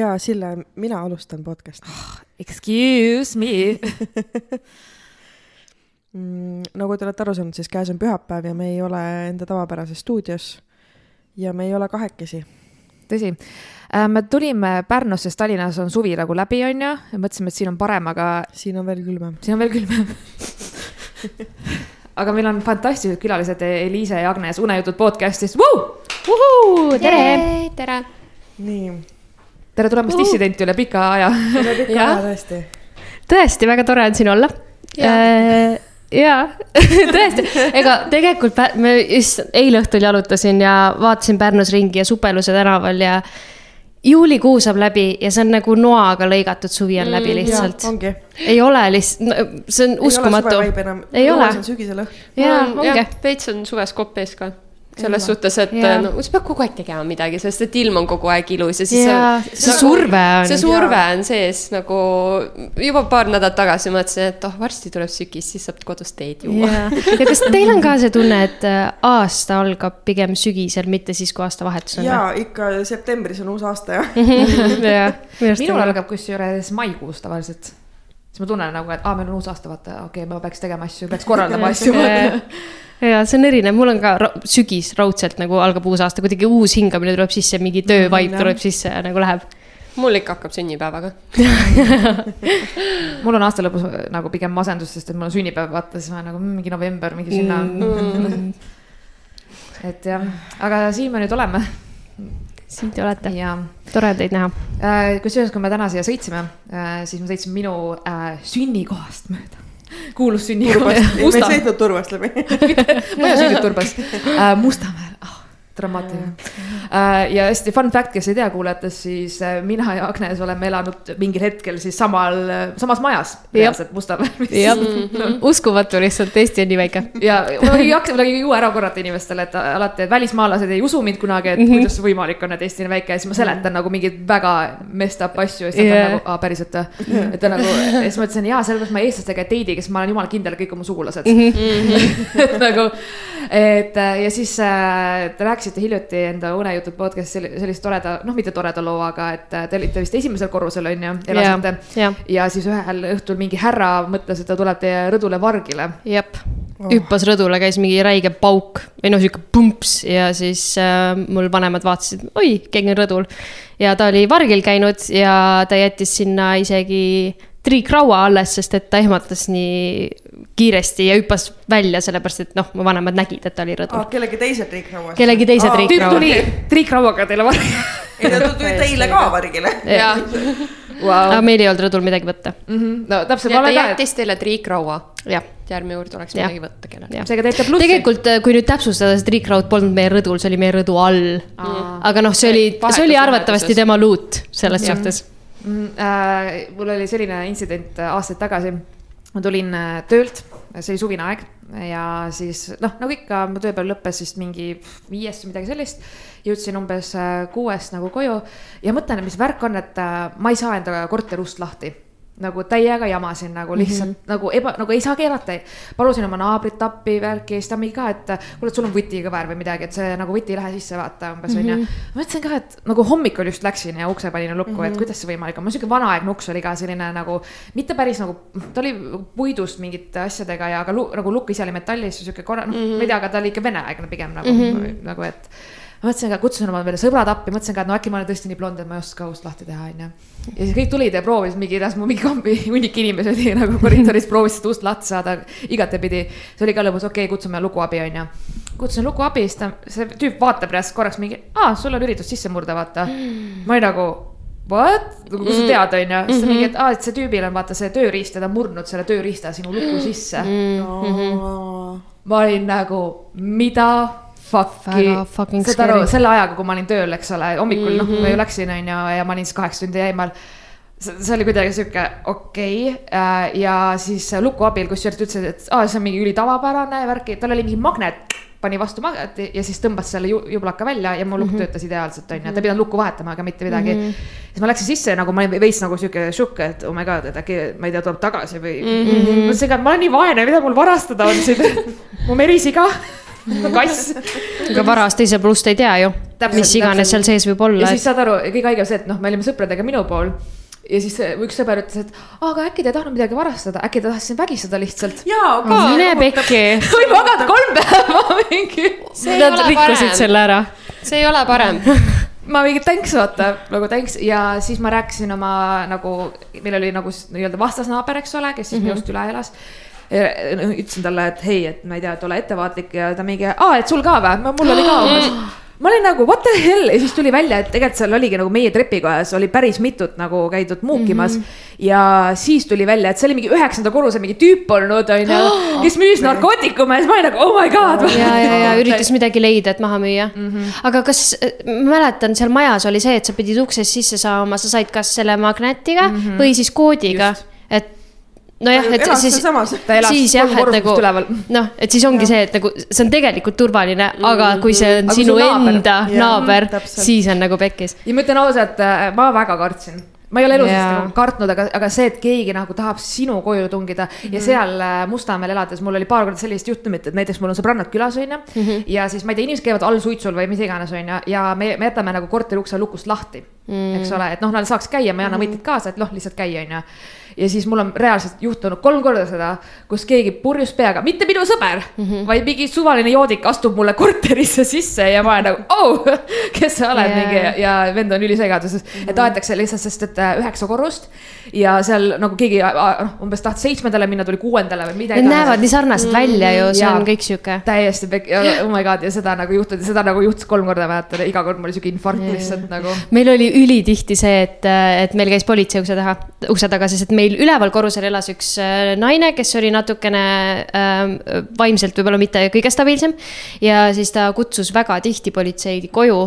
ja Sille, mina alustan podcast'i Excuse me. mm,. nagu te olete aru saanud, siis käes on pühapäev ja me ei ole enda tavapärases stuudios. ja me ei ole kahekesi. tõsi. me tulime Pärnust, sest Tallinnas on suvi nagu läbi, onju, ja mõtlesime, et siin on parem, aga siin on veel külmem. siin on veel külmem. aga meil on fantastilised külalised Eliise ja Agnes Unejutud podcast'ist. tere, tere. nii. Tere tulemast Uhu. dissidenti üle pika aja. üle pika aja tõesti. tõesti väga tore on siin olla. jaa, tõesti, ega tegelikult me just eile õhtul jalutasin ja vaatasin Pärnus ringi ja Supeluse tänaval ja juulikuu saab läbi ja see on nagu noaga lõigatud suvi on läbi lihtsalt. ongi. ei ole lihtsalt, see on uskumatu. Ei ole. see on sügisel õhk. jaa, ongi. veits on suves kopp ees ka. Selles suhtes, et Jaa. no sa pead kogu aeg tegema midagi, sest et ilm on kogu aeg ilus ja siis jaa, see surve on. see surve on sees nagu juba paar nädalat tagasi mõtlesin, et oh, varsti tuleb sügis, siis saab kodus teed juua. ja, ja kas teil on ka see tunne, et äh, aasta algab pigem sügisel, mitte siis, kui aastavahetus on? ja ikka septembris on uus aasta ja. jah, minul algab kusjuures maikuus tavaliselt. Siis ma tunnen nagu, et aa, meil on uus aasta, vaata, okei okay,, ma peaks tegema asju, peaks korraldama asju. ja see on erinev, mul on ka ra sügis raudselt nagu algab uus aasta, kuidagi uus hingamine tuleb sisse, mingi töövaip jah. tuleb sisse ja nagu läheb. mul ikka hakkab sünnipäevaga. mul on aasta lõpus nagu pigem masendus, sest et mul on sünnipäev, vaata siis ma nagu mm, mingi november, mingi sinna mm.. et jah, aga siin me nüüd oleme siin te olete, ja tore teid näha. äh, kusjuures, kui me täna siia sõitsime äh,, siis ma sõitsin minu äh, sünnikohast mööda. kuulus sünnikoht. me ei sõitnud Turvast läbi. ma ei ole sündinud Turbas äh,, Mustamäel dramaatiline äh,. ja hästi fun fact, kes ei tea kuulajatest, siis äh, mina ja Agnes oleme elanud mingil hetkel siis samal, samas majas, reaalselt Mustamäel. jah, uskumatu lihtsalt, Eesti on nii väike. ja ma ei jaksa midagi ju ära korrata inimestele, et alati et välismaalased ei usu mind kunagi, et -hmm. kuidas see võimalik on, et Eesti on väike ja siis ma seletan nagu mingeid väga messed up asju ja siis nad on nagu, aa päriselt või? et ta nagu, ja siis ma ütlesin, jaa, sellepärast ma eestlastega ei date'i, kes ma olen jumala kindel, kõik on mu sugulased et nagu, et äh, ja siis äh, te rääkisite hiljuti enda unejutud podcast'is selli- sellist toreda, noh, mitte toreda loo, aga et äh, te olite vist esimesel korrusel on ju, elasite? jah, ja siis ühel õhtul mingi härra mõtles, et ta tuleb teie rõdule vargile. Jep, hüppas rõdule, käis mingi räige pauk või noh, sihuke pumps ja siis äh, mul vanemad vaatasid, oi, keegi on rõdul. ja ta oli vargil käinud ja ta jättis sinna isegi triikraua alles, sest et ta ehmatas nii kiiresti ja hüppas välja, sellepärast et noh, mu vanemad nägid, et ta oli rõdul. kellegi teise triikrauas. Kellegi teise tüüp triikraua. tuli triikrauaga teile vargile ei, ta tuli teile ka vargile. ja, wow. aga. meil ei olnud rõdul midagi võtta, Mm -hmm. no täpselt, ja ma ta jättis teile triikraua. jah. järgmine kord oleks Jah. midagi võtta kellelgi. jah. et seega teete plussi. tegelikult, kui nüüd täpsustada, see triikraud polnud meie rõdul, see oli meie rõdu all. aga noh, see oli, see oli arvatavasti tema luut selles Jah. suhtes. mm,. Äh, mul oli selline intsident äh, aastaid tagasi. Ma tulin äh, töölt, see oli suvine aeg ja siis noh, nagu ikka, mu tööpäev lõppes vist mingi viiest või midagi sellist. jõudsin umbes äh, kuuest nagu koju ja mõtlen, mis värk on, et äh, ma ei saa enda korteri ust lahti nagu täiega jamasin nagu lihtsalt mm -hmm. nagu eba, nagu ei saa keerata. palusin oma naabrit appi, värki siis ta mingi ka, et kuule, et sul on vuti kõver või midagi, et see nagu vuti ei lähe sisse, vaata umbes onju mm. -hmm. ma mõtlesin ka, et nagu hommikul just läksin ja ukse panin lukku mm, -hmm. et kuidas see võimalik on, mul siuke vanaaegne uks oli ka selline nagu, mitte päris nagu, ta oli puidust mingite asjadega ja aga lu, nagu lukk ise oli metallist ja siuke korra, noh mm -hmm. ma ei tea, aga ta oli ikka veneaegne pigem nagu mm, -hmm. nagu et ma mõtlesin ka, kutsusin oma veel sõbrad appi, mõtlesin ka, et no äkki ma olen tõesti nii blond, et ma ei oska ust lahti teha, onju. ja siis kõik tulid ja proovisid mingi, las mu mingi kambi hunnik inimesi oli nagu koridoris proovisid ust lahti saada igatepidi. see oli ka lõbus, okei okay,, kutsume lukuabi, onju. kutsusin lukuabi, siis ta, see tüüp vaatab järsku korraks mingi, aa, sul on üritus sisse murda, vaata. ma olin nagu, what, nagu kust sa tead, onju. siis ta mingi, et aa, et see tüübil on vaata see tööriist ja ta on murdnud selle tööriista sinu luku sisse. ma olin nagu, mida fuck'i saad aru, selle ajaga, kui ma olin tööl, eks ole, hommikul noh, ma ju läksin, onju, ja ma olin siis kaheksa tundi eemal. see oli kuidagi sihuke okei okay. ja siis luku abil, kusjuures ütles, et aa, see on mingi ülitavapärane värk, tal oli mingi magnet, pani vastu magneti ja siis tõmbas selle ju- jublaka välja ja mu lukk mm -hmm. töötas ideaalselt, onju, ta ei pidanud lukku vahetama ega mitte midagi mm. -hmm. siis ma läksin sisse nagu ma olin veits nagu sihuke šokk, et oh my god, et äkki ma ei tea, tuleb tagasi või mm. -hmm. mõtlesin et ma olen nii vaene, mida mul varastada on siin mu merisiga kass. aga varas teisel pool ust ei tea ju, mis iganes seal sees võib olla ja siis. saad aru, kõige haigem see, et noh, me olime sõpradega minu pool ja siis see- üks sõber ütles, et aga äkki ta ei tahtnud midagi varastada, äkki ta tahtis sind vägistada lihtsalt. jaa, ka. mine pekki. või magada kolm päeva mingi. see ei Nad ole rikkusid parem, selle ära. see ei ole parem. ma mingi thanks vaata nagu thanks ja siis ma rääkisin oma nagu, meil oli nagu nii-öelda vastasnaaber, eks ole, kes siis mm -hmm. minust üle elas. Ütlesin talle, et hei, et ma ei tea, et ole ettevaatlik ja ta mingi, aa, et sul ka või, mul oli ka umbes ma olin nagu what the hell ja siis tuli välja, et tegelikult seal oligi nagu meie trepikojas oli päris mitut nagu käidud muukimas mm. -hmm. ja siis tuli välja, et see oli mingi üheksanda korruse mingi tüüp olnud, onju, kes müüs narkootikume ja siis ma olin nagu oh my god. ja, ja, ja üritas midagi leida, et maha müüa mm. -hmm. aga kas, ma mäletan, seal majas oli see, et sa pidid uksest sisse saama, sa said kas selle magnetiga mm -hmm. või siis koodiga, et nojah, et elas siis ta elas siis jah, et nagu noh, et siis ongi see, et nagu see on tegelikult turvaline, aga kui see on Aga sinu naaber- enda Jaa, naaber, siis on nagu pekkis. ja ma ütlen ausalt, ma väga kartsin. ma ei ole elu sees Jaa. nagu kartnud, aga, aga see, et keegi nagu tahab sinu koju tungida mm -hmm. ja seal äh, Mustamäel elades mul oli paar korda sellist juhtumit, et näiteks mul on sõbrannad külas onju mm -hmm. ja siis ma ei tea, inimesed käivad all suitsul või mis iganes onju ja me, me jätame nagu korteri ukse lukust lahti mm., eks ole, et noh, nad saaks käia, ma ei anna võtit kaasa, et noh, lihtsalt käia onju. Ja siis mul on reaalselt juhtunud kolm korda seda, kus keegi purjus peaga, mitte minu sõber mm, -hmm. vaid mingi suvaline joodik astub mulle korterisse sisse ja ma olen nagu oh,, kes sa oled yeah. mingi ja vend on ülisegaduses mm, -hmm. et aetakse lihtsalt, sest et äh, üheksa korrust ja seal nagu keegi äh, noh, umbes tahtis seitsmendale minna, tuli kuuendale või midagi. Need näevad nii sarnased välja ju, see Jaa. on kõik sihuke. täiesti oh my god ja seda nagu juhtus, seda nagu juhtus kolm korda mäletan ja iga kord mul oli siuke infarkt lihtsalt nagu. meil oli ülitihti see, et, et meil käis politsei ukse taha, ukse taga, sest et meil üleval korrusel elas üks äh, naine, kes oli natukene äh, vaimselt võib-olla mitte kõige stabiilsem. ja siis ta kutsus väga tihti politsei koju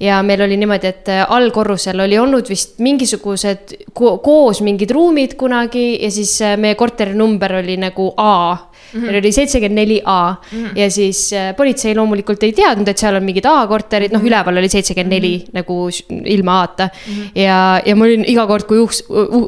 ja meil oli niimoodi, et äh, allkorrusel oli olnud vist mingisugused ko koos mingid ruumid kunagi ja siis äh, meie korteri number oli nagu A mm. -hmm. meil oli seitsekümmend neli A -hmm. ja siis äh, politsei loomulikult ei teadnud, et seal on mingid A-korterid, noh, üleval oli seitsekümmend neli nagu s- ilma A-ta mm. -hmm. ja, ja ma olin iga kord, kui uks,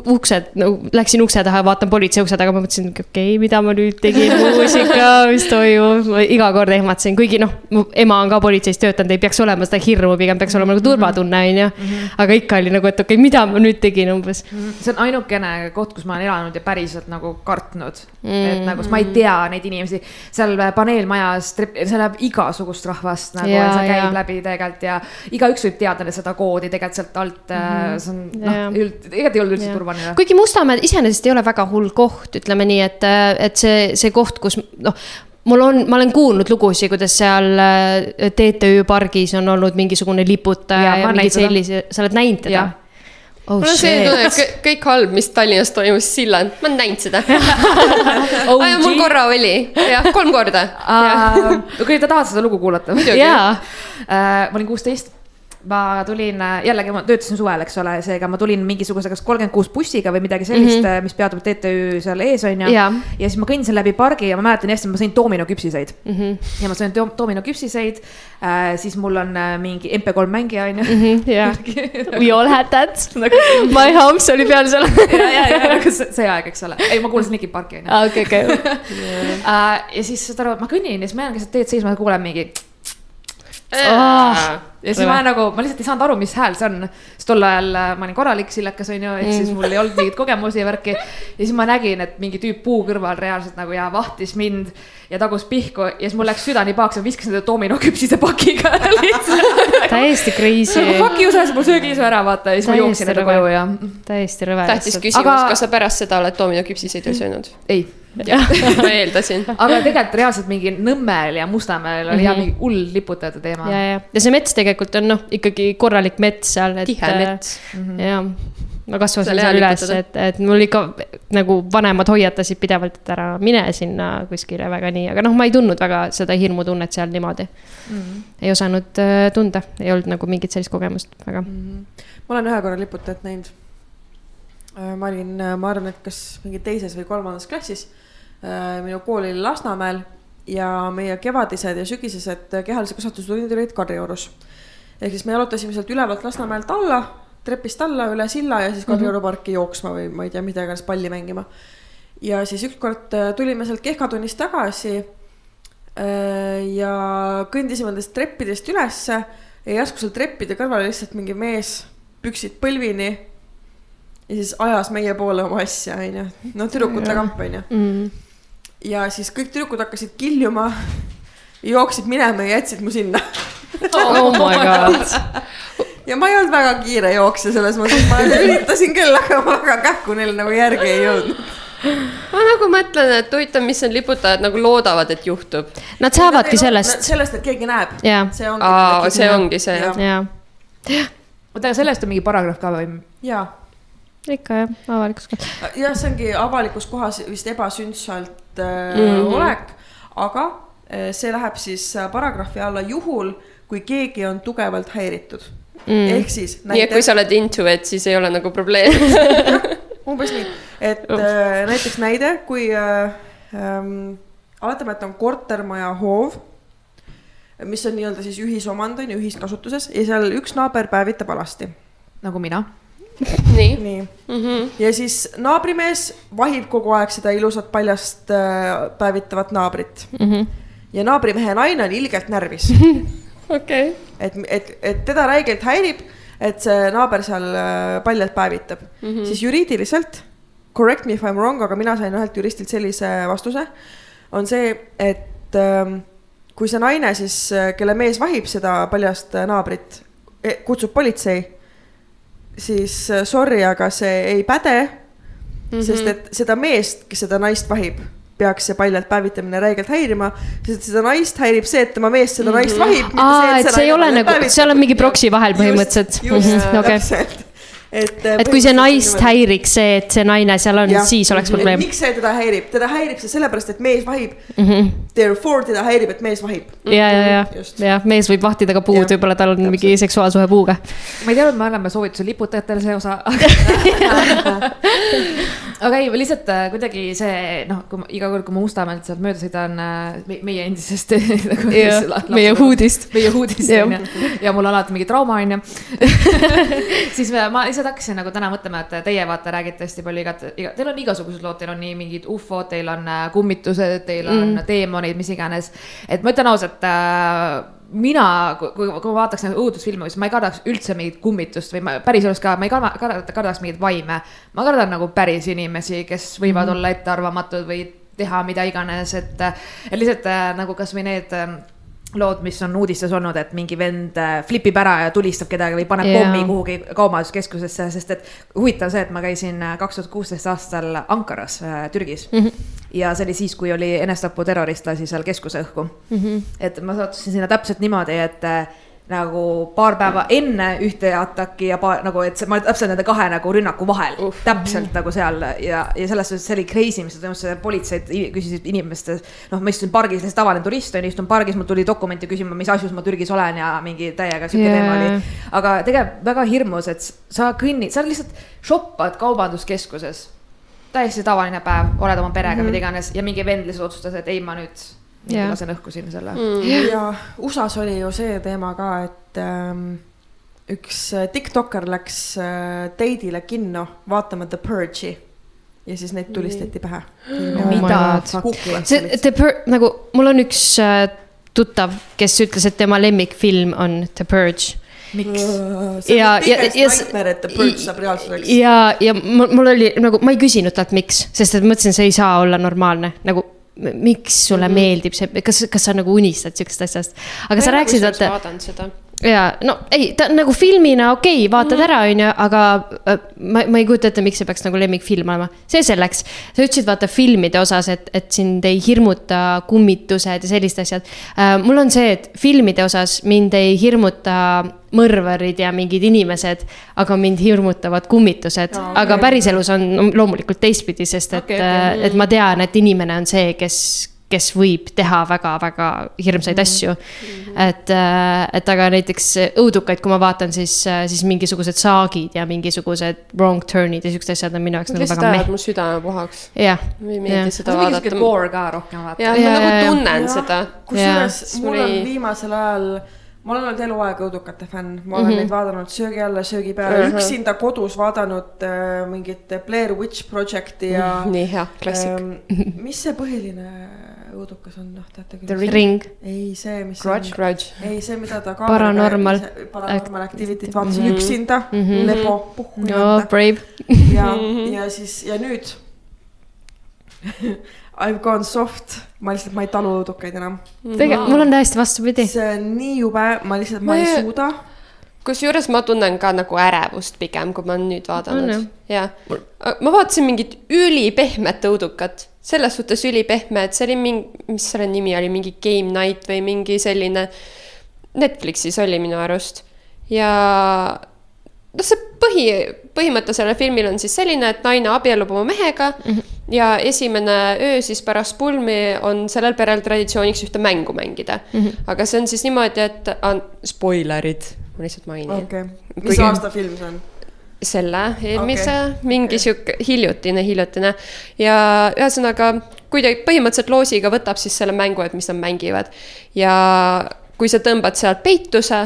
uksed, no läksin ukse taha vaatan politsei ukse taga, ma mõtlesin, okei okay,, mida ma nüüd tegin, muusika, mis toimub, iga kord ehmatasin, kuigi noh, mu ema on ka politseis töötanud, ei peaks olema seda hirmu, pigem peaks olema nagu turvatunne, onju. aga ikka oli nagu, et okei okay,, mida ma nüüd tegin umbes. see on ainukene koht, kus ma olen elanud ja päriselt nagu kartnud mm.. et nagu, ma ei tea neid inimesi seal paneelmajas, seal läheb igasugust rahvast nagu ja, Jaa, see käib jaa. läbi tegelikult ja igaüks võib teada seda koodi tegelikult sealt alt mm, -hmm. see on noh tegelikult ei olnud üldse turvaline. kuigi Mustamäe iseenesest ei ole väga hull koht, ütleme nii, et, et see, see koht, kus noh, mul on, ma olen kuulnud lugusid, kuidas seal äh, TTÜ pargis on olnud mingisugune liputaja ja olen mingi näinud seda. sellise, sa oled näinud teda? Oh mul on selline tunne, et kõ- kõik halb, mis Tallinnas toimus, Silland, ma olen näinud seda. OG. mul korra oli, jah, kolm korda. kui te tahate seda lugu kuulata. jaa, ma olin kuusteist ma tulin, jällegi ma töötasin suvel, eks ole, seega ma tulin mingisuguse kas kolmkümmend kuus bussiga või midagi sellist mm, -hmm. mis peatub TTÜ seal ees on ju. Ja siis ma kõndisin läbi pargi ja ma mäletan hästi, ma sõin dominoküpsiseid mm. -hmm. ja ma sõin do- dominoküpsiseid äh,, siis mul on äh, mingi MP3 mängija on ju. Mhm. We all had that. My house oli peal seal. ja, ja, ja nagu see, see aeg, eks ole, ei, ma kuulasin Linkin Parki on ju. okei, okei. ja siis saad aru, ma kõnnin ja siis ma jään keset teed seisma ja kuulen mingi Ah. ja siis ma nagu, ma lihtsalt ei saanud aru, mis hääl see on. sest tol ajal äh, ma olin korralik sillakas onju, ehk siis mul ei olnud mingeid kogemusi ja värki. ja siis ma nägin, et mingi tüüp puu kõrval reaalselt nagu ja vahtis mind ja tagus pihku ja siis mul läks süda nii pahaks, ma viskasin ta dominoküpsise pakiga lihtsalt. täiesti crazy, Fuck you, sa ajasid mul söögiisu ära, vaata ja siis ma jooksin enda koju ja tähtis täiesti rõve. küsimus Aga- aga..., kas sa pärast seda oled dominoküpsiseid veel söönud? ei. ma eeldasin. aga tegelikult reaalselt mingi Nõmmel ja Mustamäel oli mm -hmm. ja mingi hull liputajate teema ja, ja, ja see mets tegelikult on noh, ikkagi korralik mets seal, et. tihe mets. jah, ma kasvasin Seal üles, et, et mul ikka nagu vanemad hoiatasid pidevalt, et ära mine sinna kuskile väga nii, aga noh, ma ei tundnud väga seda hirmutunnet seal niimoodi mm.. ei osanud äh, tunda, ei olnud nagu mingit sellist kogemust väga mm.. ma olen ühe korra liputajat näinud. Ma olin, ma arvan, et kas mingi teises või kolmandas klassis. minu kool oli Lasnamäel ja meie kevadised ja sügisesed kehalise kasvatuse tunnid olid Kadriorus. ehk siis me jalutasime sealt ülevalt Lasnamäelt alla, trepist alla üle silla ja siis Kadrioru parki jooksma või ma ei tea, mida iganes palli mängima. ja siis ükskord äh, tulime sealt kehkatunnist tagasi ja kõndisime nendest treppidest ülesse ja järsku seal treppide kõrval lihtsalt mingi mees, püksid põlvini. Ja siis ajas meie poole oma asja, onju, no tüdrukute kamp, onju. mm. ja siis kõik tüdrukud hakkasid kiljuma, jooksid minema ja jätsid mu sinna oh my god. ja ma ei olnud väga kiire jooksja selles mõttes, ma üritasin küll, aga ma väga kähku neile nagu järgi ei jõudnud. ma nagu mõtlen, et huvitav, mis need liputajad nagu loodavad, et juhtub. Nad saavadki sellest, sellest, et keegi näeb. Jaa. see ongi. Aa, see jaa, oota, aga sellest on mingi paragrahv ka või? ja, ikka jah, avalikus kohas. jah, see ongi avalikus kohas vist ebasündsalt äh, mm. -hmm. olek, aga äh, see läheb siis äh, paragrahvi alla juhul, kui keegi on tugevalt häiritud mm.. ehk siis nii et kui sa oled into it, siis ei ole nagu probleemi. umbes nii, et äh, näiteks näide, kui äh, ähm, oletame, et on kortermaja hoov, mis on nii-öelda siis ühisomand on ju, ühiskasutuses ja seal üks naaber päevitab alasti. nagu mina. nii. nii mm. -hmm. ja siis naabrimees vahib kogu aeg seda ilusat paljast äh, päevitavat naabrit mm. -hmm. ja naabrimehe naine on ilgelt närvis, okei. et, et, et teda räigelt häirib, et see naaber seal äh, paljalt päevitab mm, -hmm. siis juriidiliselt, correct me if I m wrong, aga mina sain ühelt juristilt sellise vastuse, on see, et ähm, kui see naine siis, kelle mees vahib seda paljast äh, naabrit, kutsub politsei, siis äh, sorry, aga see ei päde mm. -hmm. sest et seda meest, kes seda naist vahib, peaks see paljalt päevitamine räigelt häirima, sest seda naist häirib see, et tema mees seda naist vahib. aa, et see ei ole nagu, seal on mingi proksi vahel põhimõtteliselt. just, just, okei, täpselt. et. et kui see naist häiriks see, et see naine seal on, siis oleks probleem. miks see teda häirib, teda häirib see sellepärast, et mees vahib mm. Mhm. -hmm. Therefore teda häirib, et mees vahib. ja, ja, ja ja mees võib vahtida ka puud, võib-olla tal on mingi seksuaalsuhe puuga. ma ei teadnud, me anname soovituse liputajatele see osa. aga ei, lihtsalt äh, kuidagi see noh, kui ma iga kord, kui ma Mustamäelt sealt mööda sõidan äh, me- meie endisest nagu, meie huudist. meie huudist on ju ja mul alati mingi trauma on ju. siis me- ma lihtsalt hakkasin nagu täna mõtlema, et teie vaata räägite hästi palju igat, iga, teil on igasugused lood, teil on nii mingid ufod, teil on äh, kummitused, teil on mm. teemonid, mis iganes. et ma ütlen ausalt äh, mina, kui, kui ma vaataks nagu õudusfilme, siis ma ei kardaks üldse mingit kummitust või ma päriselus ka, ma ei karda, karda, kardaks mingeid vaime. ma kardan nagu päris inimesi, kes võivad mm -hmm. olla ettearvamatud või teha mida iganes, et, et lihtsalt äh, nagu kasvõi need äh, lood, mis on uudistes olnud, et mingi vend äh, flipib ära ja tulistab kedagi või paneb Jaa. pommi kuhugi kaubanduskeskusesse, sest et huvitav see, et ma käisin äh, kaks tuhat kuusteist aastal Ankaras äh,, Türgis mm. -hmm. ja see oli siis, kui oli enesetaputerrorist lasi seal keskuse õhku mm. -hmm. et ma sattusin sinna täpselt niimoodi, et äh, nagu paar päeva enne ühte ataki ja paar, nagu, et see, ma täpselt nende kahe nagu rünnaku vahel uh., täpselt nagu seal ja, ja selles suhtes see oli crazy, mis toimus, politseid küsisid inimeste, noh, ma istusin pargis, lihtsalt tavaline turist on ju, istun pargis, mul tuli dokumenti küsima, mis asjus ma Türgis olen ja mingi täiega sihuke yeah. teema oli. aga tegelikult väga hirmus, et sa kõnnid, sa lihtsalt shoppad kaubanduskeskuses. täiesti tavaline päev, oled oma perega mm, -hmm. mida iganes ja mingi vend lihtsalt otsustas, et ei, ma nüüd. Yeah. lasen õhku siin selle mm.. ja USA-s oli ju see teema ka, et ähm, üks äh, tiktokker läks äh, date'ile kinno vaatama The Purge'i ja siis neid tulistati pähe. Oh my God. see, The Purge, nagu mul on üks äh, tuttav, kes ütles, et tema lemmikfilm on The Purge. miks? Ja- on ja- ja- reaalsuseks. ja, ja mul, oli nagu, ma ei küsinud talt, miks, sest et mõtlesin, see ei saa olla normaalne, nagu miks sulle mm -hmm. meeldib see, kas, kas sa nagu unistad siuksest asjast, aga sa rääkisid, et vaadanud seda. Ja no ei, ta nagu filmina okei okay,, vaatad mm -hmm. ära, onju, aga äh, ma, ma ei kujuta ette, miks see peaks nagu lemmikfilm olema. see selleks, sa ütlesid vaata filmide osas, et, et sind ei hirmuta kummitused ja sellised asjad äh,. mul on see, et filmide osas mind ei hirmuta mõrvarid ja mingid inimesed, aga mind hirmutavad kummitused no,, aga päriselus on loomulikult teistpidi, sest et okay, okay., et ma tean, et inimene on see, kes kes võib teha väga-väga hirmsaid mm -hmm. asju mm. -hmm. et, et aga näiteks õudukaid, kui ma vaatan, siis, siis mingisugused saagid ja mingisugused wrong turn'id ja siuksed asjad on minu jaoks nagu lihtsalt väga ajavad meh. mu südame puhaks. jah, mulle ei meeldi seda vaadata. gore ka rohkem vaata. jah, Ja, ma ja, nagu ja. tunnen seda. kusjuures mul on viimasel ajal ma olen olnud eluaeg õudukate fänn, ma olen mm -hmm. neid vaadanud söögi alla, söögi peale uh. -huh. üksinda kodus vaadanud äh, mingit Blair Witch Projecti ja nii hea, klassik. ähm, mis see põhiline õudukas on, noh teate The küll. Ring. ei, see, mis Grudge, Grudge. ei, see, mida ta Paranormal Paranormal Activity't vaatas Mhm. üksinda mm. -hmm. lebo, puhku no Brave. ja, ja siis ja nüüd I ve gone soft, ma lihtsalt, ma ei talu õudukaid enam. tegelikult mul on täiesti vastupidi. see on nii jube, ma lihtsalt, ma ei suuda. kusjuures ma tunnen ka nagu ärevust pigem, kui ma olen nüüd vaadanud. ja, ma vaatasin mingit ülipehmet õudukat, selles suhtes ülipehme, et see oli mingi, mis selle nimi oli, mingi Game Night või mingi selline. Netflixis oli minu arust ja noh, see põhi, põhimõte sellel filmil on siis selline, et naine abiellub oma mehega mm -hmm. ja esimene öö siis pärast pulmi on sellel perel traditsiooniks ühte mängu mängida mm. -hmm. aga see on siis niimoodi, et on spoilerid, ma lihtsalt mainin okei, mis Kuigi- aasta film see on? selle eelmise okay., mingi sihuke hiljutine, hiljutine ja ühesõnaga, kui ta põhimõtteliselt loosiga võtab siis selle mängu, et mis nad mängivad ja kui sa tõmbad sealt peituse,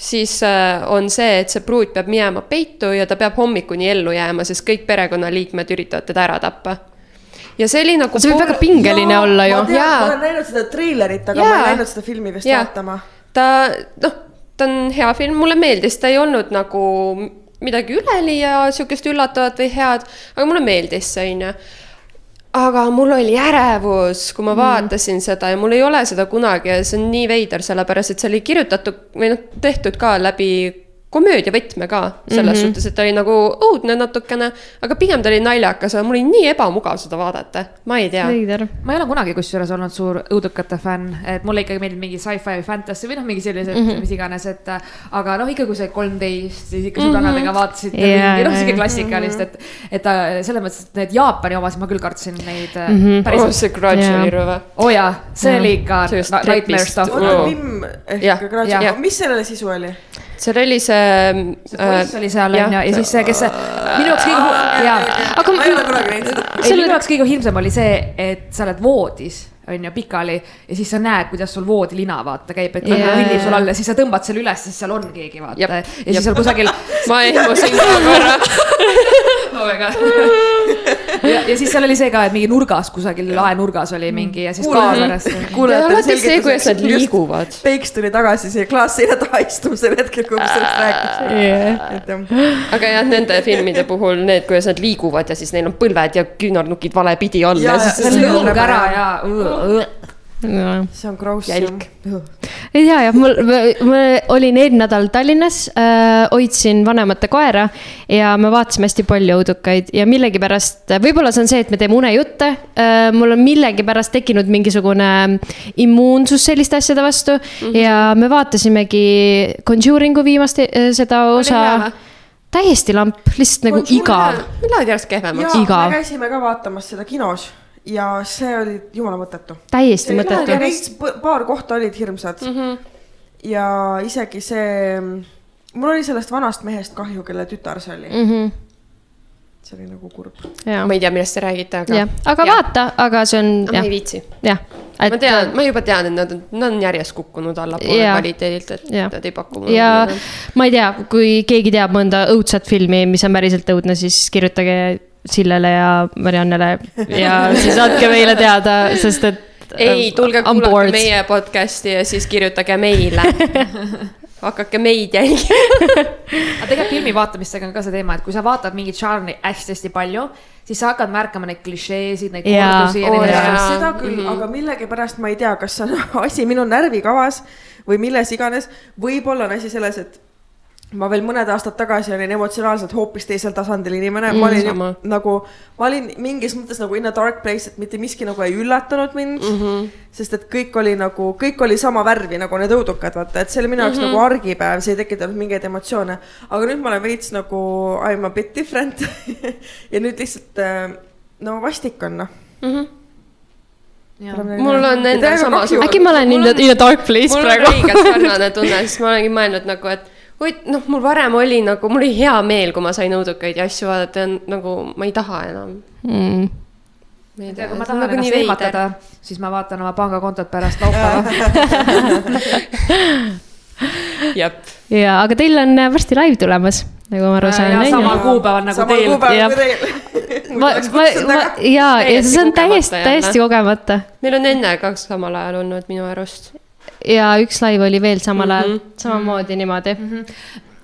siis äh, on see, et see pruut peab minema peitu ja ta peab hommikuni ellu jääma, sest kõik perekonnaliikmed üritavad teda ära tappa. ja see oli nagu. see võib väga pingeline olla ju ma. Jaa. olen näinud seda treilerit, aga Jaa. ma ei näinud seda filmi vist Jaa. vaatama. ta noh, ta on hea film, mulle meeldis, ta ei olnud nagu midagi üleliia sihukest üllatavat või head, aga mulle meeldis see onju. Aga mul oli ärevus, kui ma vaatasin seda ja mul ei ole seda kunagi ja see on nii veider, sellepärast et see oli kirjutatud või noh, tehtud ka läbi komöödiavõtme ka selles mm -hmm. suhtes, et ta oli nagu õudne natukene, aga pigem ta oli naljakas, aga mul oli nii ebamugav seda vaadata, ma ei tea. ma ei ole kunagi kusjuures olnud suur õudukate fänn, et mulle ikkagi meeldib mingi sci-fi või fantasy või noh, mingi sellised mm -hmm. mis iganes, et aga noh, ikka kui see kolmteist, siis ikka sõbrannadega vaatasite mm -hmm. mingi noh, sihuke klassikalist, et, et ta selles mõttes, et need Jaapani omasid ma küll kartsin neid mm Mhm. -hmm. oh, päriselt. see Grudge Jaa. oli rõve. oo oh, jaa, see oli ikka See just na- nightmare stuff. Jah., mis sellele sisu oli? Seal oli see. poiss oli seal onju ja siis see, kes see, minu jaoks kõige, jaa Aga ma ei ole kunagi näinud seda. ei, minu jaoks kõige hirmsam oli see, et sa oled voodis, on ju, pikali ja siis sa näed, kuidas sul voodilina vaata käib, et yeah. kõnnib sul all ja siis sa tõmbad selle üles, siis seal on keegi vaata Jep, ja siis seal kusagil ma ehmusin ka korra. oh my god ja, ja siis seal oli see ka, et mingi nurgas kusagil laenurgas oli mingi ja siis kaameras. ja alati see, kuidas nad liiguvad. Peiks tuli tagasi siia klaasseina taha istuma sel hetkel, kui ma sellest rääkisin. Yeah. aga jah, nende filmide puhul need, kuidas nad liiguvad ja siis neil on põlved ja küünarnukid valepidi all see lõhub ära ja. see on gross. Jälk. Ei tea jah, mul, ma olin eelmine nädal Tallinnas äh,, hoidsin vanemate koera ja me vaatasime hästi palju õudukaid ja millegipärast, võib-olla see on see, et me teeme unejutte äh,. mul on millegipärast tekkinud mingisugune immuunsus selliste asjade vastu mm -hmm. ja me vaatasimegi Conjuringu viimast äh, seda osa täiesti lamp, lihtsalt nagu igav. Lähevad järjest kehvemaks. me käisime ka vaatamas seda kinos ja see oli jumala mõttetu. täiesti mõttetu. paar kohta olid hirmsad mm. -hmm. ja isegi see, mul oli sellest vanast mehest kahju, kelle tütar see oli mm, Mhm. -hmm. see oli nagu kurb. ma ei tea, millest te räägite, aga. aga ja. vaata, aga see on ma ei, viitsi. jah. ma tean, ma juba tean, et nad on, nad on järjest kukkunud allapoole kvaliteedilt, et Jah. nad ei paku ja enam. ma ei tea, kui keegi teab mõnda õudset filmi, mis on päriselt õudne, siis kirjutage Sillele ja Mariannele ja siis andke meile teada, sest et. ei, tulge kuulake meie podcast'i ja siis kirjutage meile. hakake meid jälgima. aga tegelikult filmi vaatamisega on ka see teema, et kui sa vaatad mingit žanri hästi-hästi palju, siis sa hakkad märkama neid klišeesid, neid kordusi ja Oo, neid jaa. asju. seda küll mm, -hmm. aga millegipärast ma ei tea, kas on asi minu närvikavas või milles iganes. võib-olla on asi selles, et ma veel mõned aastad tagasi olin emotsionaalselt hoopis teisel tasandil inimene mm,, ma olin sama. nagu, ma olin mingis mõttes nagu in a dark place, et mitte miski nagu ei üllatanud mind mm. -hmm. sest et kõik oli nagu, kõik oli sama värvi nagu need õudukad, vaata, et see oli minu jaoks mm -hmm. nagu argipäev, see ei tekitanud mingeid emotsioone. aga nüüd ma olen veits nagu I m a bit different ja nüüd lihtsalt äh, no vastik on noh. mul on endal samasugune. äkki ma olen in the, in a dark place mul on praegu. õigelt sarnane tunne, sest ma olengi mõelnud nagu, et oi, noh, mul varem oli nagu, mul oli hea meel, kui ma sain õudukaid ja asju vaadata nagu ma ei taha enam. Mm. ma ei tea, kui ma tahan nagu nii ennast veider. eematada, siis ma vaatan oma pangakontot pärast laupäeva. jep, ja, aga teil on äh, varsti live tulemas, nagu ma aru saan. ja samal kuupäeval nagu samal teil. kuupäeval Jah. kui teil. ma, ma, ma ja, ja see on täiesti, täiesti kogemata. meil on enne ka samal ajal olnud minu arust. Ja üks live oli veel samal ajal Mhm. mm, -hmm. samamoodi niimoodi.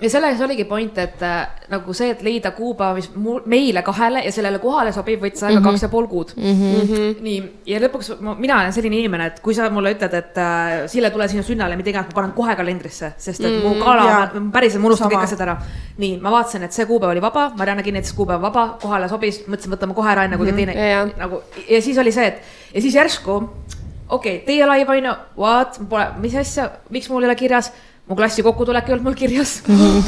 ja selles oligi point, et äh, nagu see, et leida kuupäeva, mis meile kahele ja sellele kohale sobib, võttis aega mm -hmm. kaks ja pool kuud mm. -hmm. nii, ja lõpuks ma, mina olen selline inimene, et kui sa mulle ütled, et äh, Sille, tule sinu sünnale, mida iganes, ma panen kohe kalendrisse, sest et mm -hmm. mu kala jaa., päriselt ma unustan kõik asjad ära. nii, ma vaatasin, et see kuupäev oli vaba, Marianne kinnitas kuupäev vaba, kohale sobis, mõtlesin, võtame kohe ära, enne kui mm -hmm. teine ja, ja. nagu ja siis oli see, et ja siis järsku okei okay,, teie ju, what, pole, mis asja, miks mul ei ole kirjas, mu klassi kokkutulek ei olnud mul kirjas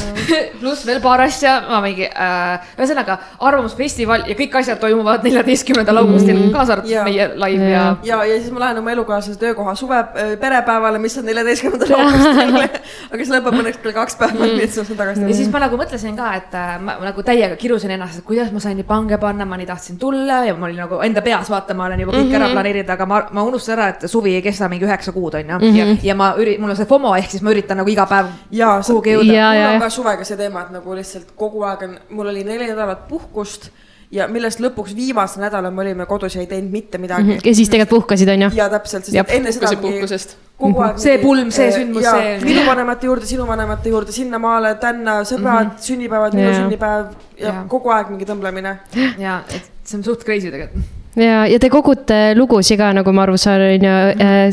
pluss veel paar asja, ma mingi äh,, ühesõnaga Arvamusfestival ja kõik asjad toimuvad neljateistkümnendal augustil, kaasa arvatud Jaa. meie live ja, Jaa. ja ja, ja siis ma lähen oma elukaaslase töökoha suve, perepäevale, mis on neljateistkümnendal augustil. aga see lõpeb õnneks kell kaks päeva, nii et siis ma saan tagasi ja siis ma nagu mõtlesin ka, et äh, ma nagu täiega kirusin ennast, et kuidas ma sain nii pange panna, ma nii tahtsin tulla ja ma olin nagu enda peas, vaata, ma olen juba kõik mm -hmm. ära planeerinud, aga ma, ma unustasin ära, et suvi ei kesta mingi üheksa kuud, on ju. ja, ja ma üri-, mul on see FOMO ehk siis ma üritan nagu iga päev ja see- kuhugi jõuda. Ja, mul ja, on ja. ka suvega see teema, et nagu lihtsalt kogu aeg on, mul oli neli nädalat puhkust ja millest lõpuks viimase nädala me olime kodus ja ei teinud mitte midagi mm. -hmm. ja siis tegelikult puhkasid, on ju? ja täpselt, sest et enne seda puhkusest. kogu aeg. See pulm, see sündmus, see- minu vanemate juurde, sinu vanemate juurde, sinnamaale, tänna, sõbrad mm, -hmm. sünnipäevad, minu Jaa. sünnipäev ja Jaa. kogu aeg mingi tõmblemine. ja, et see on suht crazy tegelikult. ja, ja te kogute lugusid ka, nagu ma aru saan, on ju,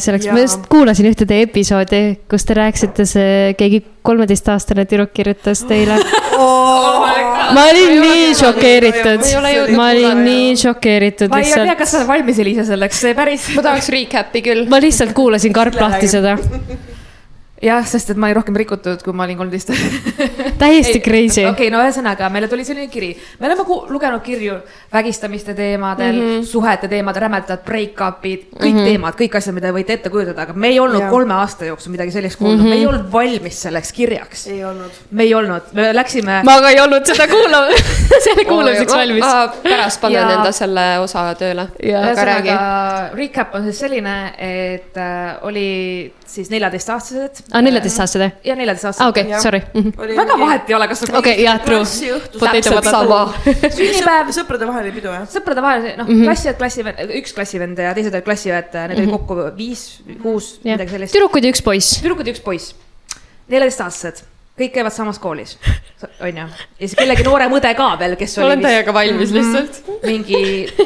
selleks, ma just kuulasin ühte teie episoodi, kus te rääkisite, see keegi kolmeteistaastane tüdruk kirjutas teile. ma olin nii šokeeritud. ma olin nii šokeeritud ma ei tea, kas sa oled valmis, Eliise, selleks, see päris. ma tahaks recap'i küll. ma lihtsalt kuulasin karp lahti seda, jah, sest et ma olin rohkem rikutud, kui ma olin kolmteist. täiesti crazy okei okay,, no ühesõnaga meile tuli selline kiri, me oleme ku- lugenud kirju vägistamiste teemadel mm, -hmm. suhete teemadel, rämedad break-up'id, kõik mm -hmm. teemad, kõik asjad, mida te võite ette kujutada, aga me ei olnud yeah. kolme aasta jooksul midagi sellist kuulnud mm, -hmm. me ei olnud valmis selleks kirjaks. ei olnud. me ei olnud, me läksime. ma ka ei olnud seda kuulama, selle kuulamiseks valmis. ma pärast panen Ja- enda selle osa tööle. ühesõnaga, recap on siis selline, et äh, oli siis neljateistaastased aa, neljateistaastased, ja neljateistaastased aa okei, Jah. sorry. väga vahet ei ole, kas okei, jah, true. täpselt sama. sünnipäev, sõpradevaheline pidu jah? sõprade vahel, noh mm Mhm. -hmm. klassivend, klassivend, üks klassivend ja teised olid klassivend, need olid kokku viis, kuus, jah midagi, sellist. tüdrukud ja üks poiss. tüdrukud ja üks poiss, neljateistaastased, kõik käivad samas koolis, onju. ja siis kellegi noorem õde ka veel, kes oli olen täiega valmis lihtsalt. mingi,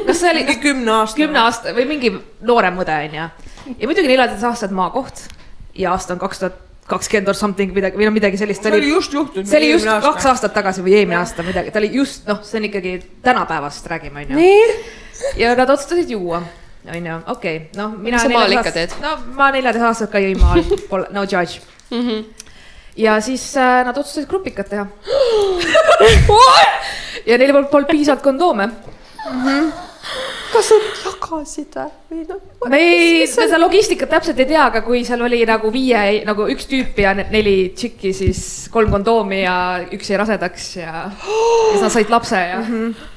kas see oli mingi kümne aasta. kümne aasta või mingi noorem õde onju. Ja muidugi neljateistaastased maakoht ja aasta on kaks tuhat kakskümmend or something midagi või no midagi sellist. see oli just juhtunud. see oli just kaks aastat tagasi või eelmine aasta midagi, ta oli just noh, see on ikkagi tänapäevast räägime onju. ja nad otsustasid juua, onju, okei okay., noh, mina. Mis sa maal ikka teed? no ma neljateist aastat ka jõin maal, pole, no judge. Mhm. ja siis äh, nad otsustasid grupikat teha. ja neil polnud, piisavalt kondoome. Kas nad jagasid või noh? me ei, seda logistikat täpselt ei tea, aga kui seal oli nagu viie, nagu üks tüüp ja ne- neli tšikki, siis kolm kondoomi ja üks jäi rasedaks ja siis nad said lapse ja mm. -hmm.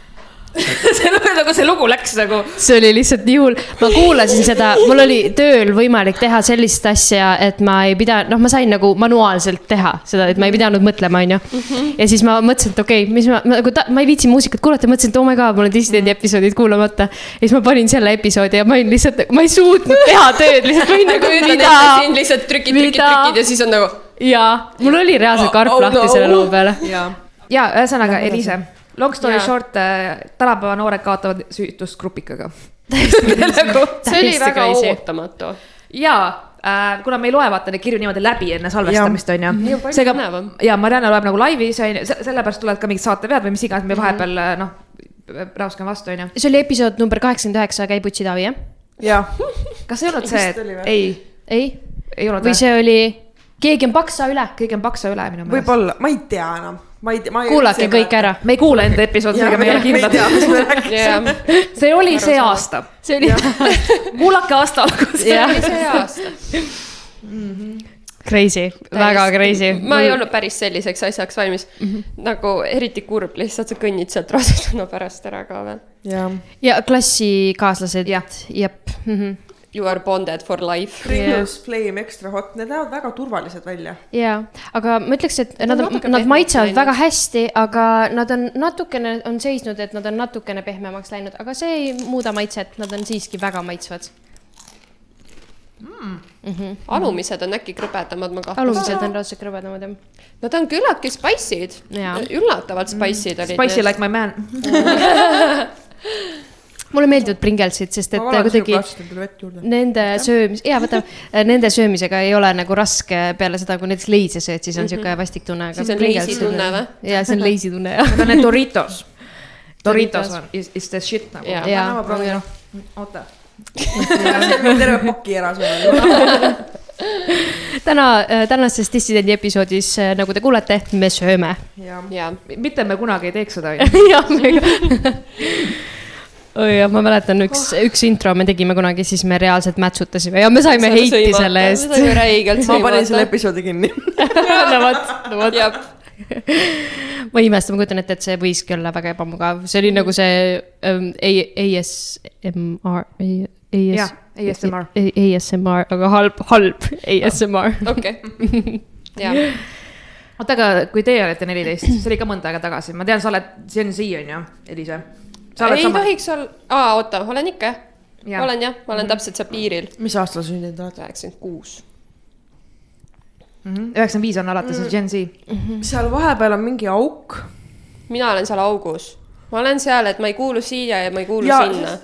nagu see lugu läks nagu. see oli lihtsalt nii hull, ma kuulasin seda, mul oli tööl võimalik teha sellist asja, et ma ei pidanud, noh, ma sain nagu manuaalselt teha seda, et ma ei pidanud mõtlema, onju. ja siis ma mõtlesin, et okei okay,, mis ma, ma nagu, ma ei viitsi muusikat kuulata, mõtlesin, et oh my god, mul on dissidendi episoodid kuulamata. ja siis ma panin selle episoodi ja ma olin lihtsalt, ma ei suutnud teha tööd, lihtsalt ma olin nagu mida lihtsalt trükid, trükid, trükid ja siis on nagu. jaa, mul oli reaalselt karp Oh, oh lahti no. selle loo peale. jaa. ja ühesõnaga, Eliise, long story Jaa. short, tänapäeva noored kaotavad süütust grupikaga. see oli väga crazy. ootamatu. ja äh, kuna me ei loe vaata neid kirju niimoodi läbi enne salvestamist, onju palju seega ja Marianne loeb nagu laivis, onju, sellepärast tulevad ka mingid saatevead või mis iganes, me vahepeal noh, räuskame vastu, onju. see oli episood number kaheksakümmend üheksa, käib Utsi Taavi, jah? jah, kas ei olnud see või? ei, ei? ei olnud või? see oli Keegi on paksa üle? keegi on paksa üle minu meelest. võib-olla, ma ei tea enam, ma ei tea, ma ei. kuulake kõik ära. me ei kuule enda episoodi, seega me ei ole kindlad. jah, see oli see aasta. see oli kuulake aasta alguses. See oli see aasta. crazy, väga crazy. ma ei olnud päris selliseks asjaks valmis mm. -hmm. nagu eriti kurb lihtsalt, sa kõnnid sealt rasedana pärast ära ka veel. jah, ja klassikaaslased, Jah. jep mm. -hmm. You are bonded for life. Pringles Flame Extra Hot, need näevad väga turvalised välja. jaa, aga ma ütleks, et Nad nad on nad pehmemaks maitsevad läinud. väga hästi, aga nad on natukene, on seisnud, et nad on natukene pehmemaks läinud, aga see ei muuda maitset, nad on siiski väga maitsvad. alumised on äkki krõbedamad, ma kahtlustan. alumised on raudselt krõbedamad jah. Nad on küllaltki spice'id Jaa., üllatavalt spice'id olid. Spicy like my man. mulle meeldivad Pringlesid, sest et kuidagi nende söömis, jaa, võta, nende söömisega ei ole nagu raske peale seda, kui näiteks leise sööd, siis on sihuke vastik tunne. Siis on lazy tunne või? jaa, see on leisi tunne jah. Need on need Doritos. Doritos on, is, is the shit nagu. Jaa. jaa ma proovin. oota. terve paki ära söönud. täna, tänases dissidendi episoodis, nagu te kuulete, me sööme. jah, jaa, mitte me kunagi ei teeks seda, jah, oi jah, ma mäletan üks, üks intro me tegime kunagi, siis me reaalselt mätsutasime ja me saime heiti selle eest. me saime räigelt ma panin selle sõimata. episoodi kinni. no vot, no vot. ma ei imesta, ma kujutan ette, et see võiski olla väga ebamugav, see oli nagu see um, ASMR, jah, ASMR. ASMR, aga halb, halb ASMR. okei. jah, oota, aga kui teie olete neliteist, see oli ka mõnda aega tagasi, ma tean, sa oled Gen Z onju, Elise. sa oled ei sama. tohiks olla, aa, oota, olen ikka jah ja., olen jah, ma olen täpselt seal piiril, mis aastal sa sündinud oled? üheksakümmend kuus. üheksakümmend viis on alates mm. Gen Z. seal vahepeal on mingi auk. mina olen seal augus, ma olen seal, et ma ei kuulu siia ja ma ei kuulu ja sinna.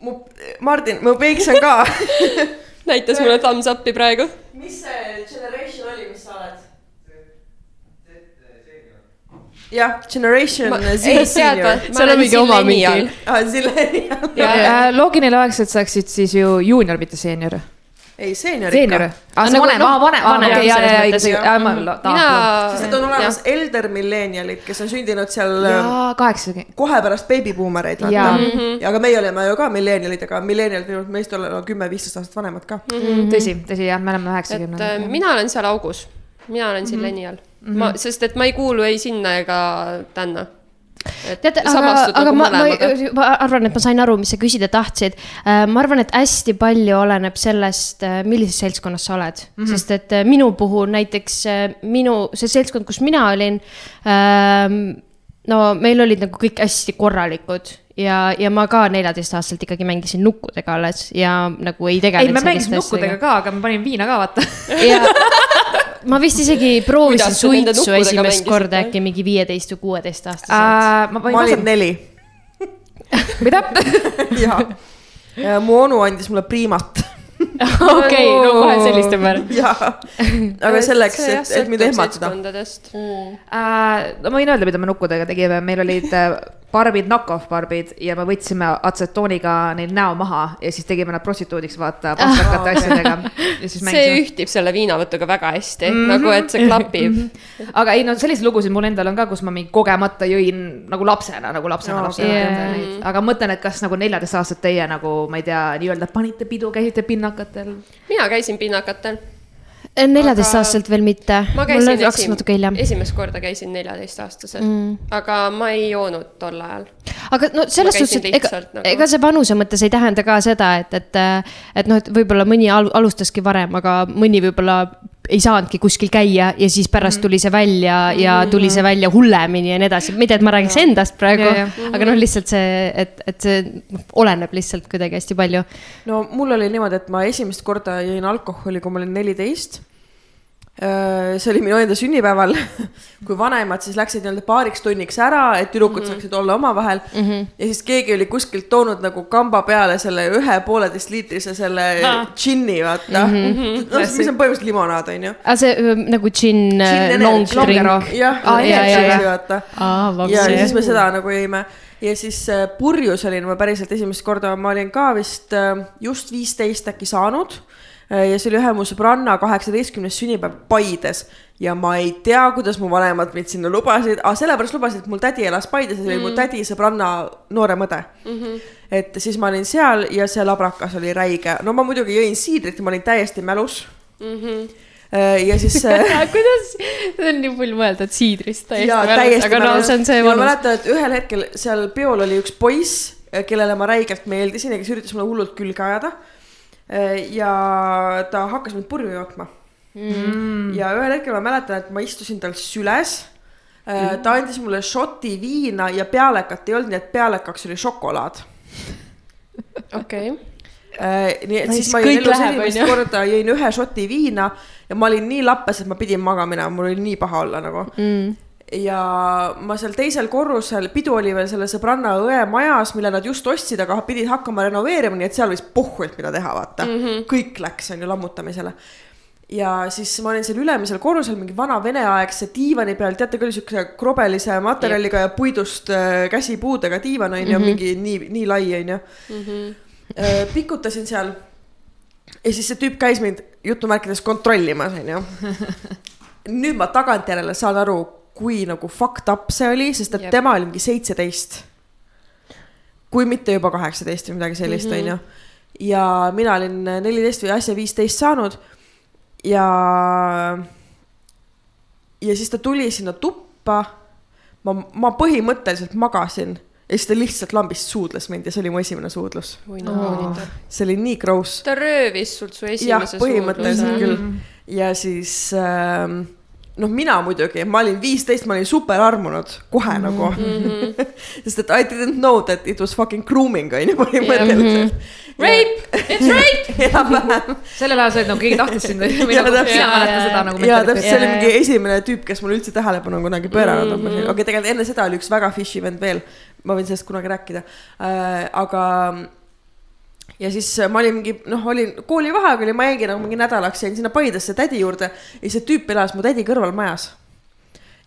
mu, Martin, mu peiks on ka. näitas mulle thumbs up'i praegu. mis see generation oli, mis sa oled? jah, Generation Ma- Z ei, tead senior seal on mingi oma mingi aa, Zillennial. ja, loogiline oleks, et sa oleksid siis ju juunior, mitte seenior. ei, seenior seenior ikka.. aa, see Nagu, vanem, noh, aa vanem, vanem okei, ja, selles ja, ja mõttes, õigus, jah. ja ma mina tahan., sest on olemas elder millennialid, kes on sündinud seal äh, jaa, kaheksakümmend. kohe pärast beebibuumereid, Jaa. vaata. ja aga meie oleme ju ka millennialid, aga millennialid võivad meist olla kümme-viisteist aastat vanemad ka. tõsi, tõsi jah, me oleme et äh, üheksakümnendad. mina olen seal augus, mina olen Zillennial mm. -hmm. ma, sest et ma ei kuulu ei sinna ega tänna. teate, aga, aga ma, ma, ma arvan, et ma sain aru, mis sa küsida tahtsid. ma arvan, et hästi palju oleneb sellest, millises seltskonnas sa oled mm, -hmm. sest et äh, minu puhul näiteks äh, minu, see seltskond, kus mina olin ähm,. no meil olid nagu kõik hästi korralikud ja, ja ma ka neljateistaastaselt ikkagi mängisin nukkudega alles ja nagu ei ei, tegelenud. me mängisime nukkudega ka, aga ma panin viina ka, vaata. ja ma vist isegi proovisin suitsu esimest korda äkki mingi viieteist või kuueteist aastaselt. ma ma olin neli. mida? ja. mu onu andis mulle priimat. okei, no kohe sellist ümber. jaa, aga selleks, et, et mind ehmatada. no ma võin öelda, mida me nukkudega tegime, meil olid äh, barbid, knock-off barbid ja me võtsime atsetooniga neil näo maha ja siis tegime nad prostituudiks, vaata, pastakate asjadega. ja siis see ühtib selle viinavõtuga väga hästi mm, -hmm. nagu et see klapib. aga ei no selliseid lugusid mul endal on ka, kus ma mingi kogemata jõin nagu lapsena, nagu lapsena no,, lapsena neid, aga mõtlen, et kas nagu neljateistaastased teie nagu, ma ei tea, nii-öelda panite pidu, käisite pinnakatel. mina käisin pinnakatel. Neljateistaastaselt veel mitte. ma käisin esim- natuke hiljem. esimest korda käisin neljateistaastaselt mm., aga ma ei joonud tol ajal. Aga no selles suhtes, et ega nagu- ega see vanuse mõttes ei tähenda ka seda, et, et, et noh, et võib-olla mõni al alustaski varem, aga mõni võib-olla ei saanudki kuskil käia ja siis pärast tuli see välja ja tuli see välja hullemini ja nii edasi, mitte et ma räägiks endast praegu aga noh, lihtsalt see, et, et see oleneb lihtsalt kuidagi hästi palju. no mul oli niimoodi, et ma esimest korda jõin alkoholi, kui ma olin neliteist. See oli minu enda sünnipäeval, kui vanemad siis läksid nii-öelda paariks tunniks ära, et tüdrukud mm -hmm. saaksid olla omavahel mm. -hmm. ja siis keegi oli kuskilt toonud nagu kamba peale selle ühe pooleteist liitrise selle džinni, vaata mm. -hmm. noh, mis on põhimõtteliselt limonaad, onju. aga see öö, nagu Gin gin long drink jah jaa. vaata. aa, ja siis me seda nagu jõime ja siis äh, purjus olin ma päriselt esimest korda, ma olin ka vist äh, just viisteist äkki saanud. Ja see oli ühe mu sõbranna kaheksateistkümnes sünnipäev Paides ja ma ei tea, kuidas mu vanemad mind sinna lubasid, aga sellepärast lubasid, et mul tädi elas Paides ja see oli mu tädi sõbranna noorem õde mm. -hmm. et siis ma olin seal ja see labrakas oli räige, no ma muidugi jõin siidrit ja ma olin täiesti mälus mm. -hmm. ja siis äh, kuidas, see on nii pull mõelda, et siidrist täiesti jaa, mälus, aga no see on see ja ma vanus. mäletan, et ühel hetkel seal peol oli üks poiss, kellele ma räigelt meeldisin ja kes üritas mulle hullult külge ajada. Ja ta hakkas mind purju jootma mm.. ja ühel hetkel ma mäletan, et ma istusin tal süles. ta andis mulle šoti viina ja pealekat ei olnud, nii et pealekaks oli šokolaad. okei. nii et siis ma jõin elus esimest korda jõin ühe šoti viina ja ma olin nii lappes, et ma pidin magama minema, mul oli nii paha olla nagu mm.. Ja ma seal teisel korrusel, pidu oli veel selle sõbranna õe majas, mille nad just ostsid, aga pidid hakkama renoveerima, nii et seal võis pohhuilt mida teha, vaata mm. -hmm. kõik läks, on ju, lammutamisele. ja siis ma olin seal ülemisel korrusel mingi vana veneaegse diivani peal, teate küll, siukse krobelise materjaliga ja puidust äh, käsipuudega diivan on ju, mingi nii, nii lai on ju. pikutasin seal ja siis see tüüp käis mind jutumärkides kontrollimas, onju. nüüd ma tagantjärele saan aru, kui nagu fucked up see oli, sest et Jep. tema oli mingi seitseteist. kui mitte juba kaheksateist või midagi sellist, onju. ja mina olin neliteist või asja viisteist saanud. ja, ja siis ta tuli sinna tuppa. ma, ma põhimõtteliselt magasin ja siis ta lihtsalt lambist suudles mind ja see oli mu esimene suudlus. no, see oli nii gross ta röövis sult su jah, esimese põhimõtteliselt suudluse. küll. ja siis ähm, noh, mina muidugi, ma olin viisteist, ma olin super armunud kohe mm -hmm. nagu mm. -hmm. sest et I didn't know that it was fucking grooming on ju põhimõtteliselt. Rape, it's rape. enam-vähem. sellel ajal sa olid nagu keegi tahtis sind või Jaa, nagu täpselt. mäletan jaa, seda nagu ja täpselt, see oli mingi esimene tüüp, kes mulle üldse tähelepanu on kunagi pööranud mm. -hmm. okei okay,, tegelikult enne seda oli üks väga fishy vend veel, ma võin sellest kunagi rääkida äh,, aga ja siis ma olin mingi noh, olin koolivaheaeg oli, ma jäingi nagu mingi nädalaks jäin sinna Paidesse tädi juurde ja see tüüp elas mu tädi kõrval majas.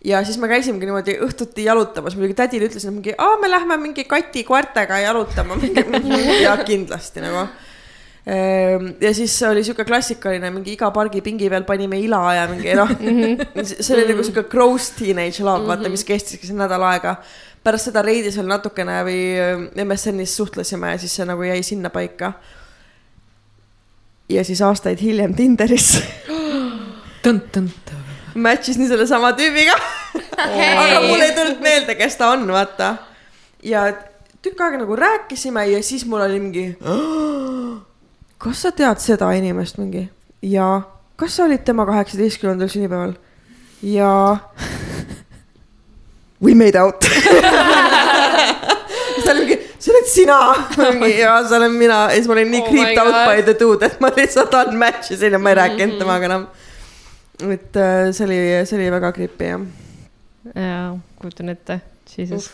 ja siis me käisimegi niimoodi õhtuti jalutamas, muidugi tädile ütlesin mingi, aa, me lähme mingi kati koertega jalutama, ja kindlasti nagu. Ehm, ja siis oli sihuke klassikaline mingi iga pargipingi peal panime ila ja mingi noh, see oli nagu sihuke gross teenage love, vaata, mis kestiski see nädal aega. Pärast seda Reidis veel natukene või äh, MSN-is suhtlesime ja siis see nagu jäi sinnapaika. ja siis aastaid hiljem Tinderis match isin sellesama tüübiga. aga mul ei tulnud meelde, kes ta on, vaata. ja tükk aega nagu rääkisime ja siis mul oli mingi. kas sa tead seda inimest mingi? jaa. kas sa olid tema kaheksateistkümnendal sünnipäeval? jaa. We made out. see oli mingi, see oled sina. mingi jaa, see olen mina ja siis ma olin nii Oh my creeped out by the dude, et ma lihtsalt unmatch isin ja ma ei rääkinud temaga enam. et äh, see oli, see oli väga creepy jah. jaa, kujutan ette, jesus.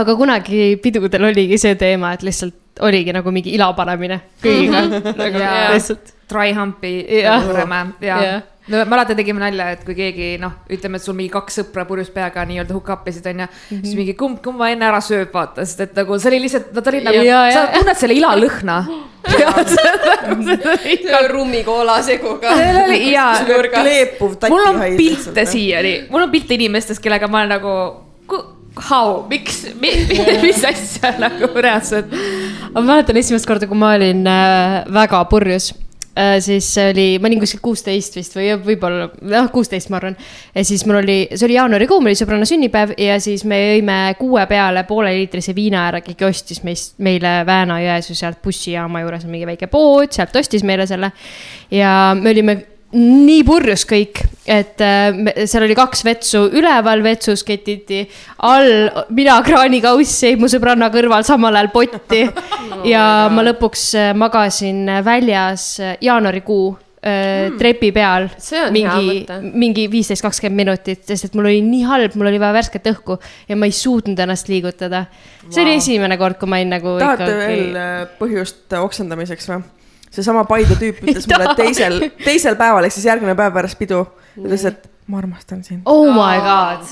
aga kunagi pidudel oligi see teema, et lihtsalt oligi nagu mingi ila panemine kõigiga nagu Jaa. lihtsalt. dry hump'i juureme ja Jah. No me alati tegime nalja, et kui keegi noh, ütleme, et sul mingi kaks sõpra purjus peaga nii-öelda hook up isid onju mm, -hmm. siis mingi kumb, kumba enne ära sööb, vaata, sest et nagu see oli lihtsalt, nad olid nagu, Ja, ja. sa tunned selle ila lõhna. rummikoola seguga. seal oli ja kleepuv mul on pilte. siiani, mul on pilte inimestest, kellega ma olen nagu, how, miks, mis asja nagu reaalselt. ma mäletan esimest korda, kui ma olin äh, väga purjus äh,, siis oli, ma olin kuskil kuusteist vist või võib-olla, noh, kuusteist, ma arvan. ja siis mul oli, see oli jaanuarikuu, mul oli sõbranna sünnipäev ja siis me jõime kuue peale pooleliitrise viina ära, keegi ostis meist, meile Vääna-Jõesuu sealt bussijaama juures on mingi väike pood, sealt ostis meile selle. ja me olime nii purjus kõik, et äh, seal oli kaks vetsu, üleval vetsus ketiti, all mina kraanikauss jäi mu sõbranna kõrval samal ajal potti. Ja ma lõpuks äh, magasin väljas äh, jaanuarikuu äh, trepi peal mingi mingi viisteist, kakskümmend minutit, sest et mul oli nii halb, mul oli vaja värsket õhku ja ma ei suutnud ennast liigutada. see oli esimene kord, kui ma olin nagu tahate veel äh, põhjust oksendamiseks või? Seesama Paide tüüp ütles mulle teisel, teisel päeval ehk siis järgmine päev pärast pidu, ütles, et ma armastan sind. oh my god.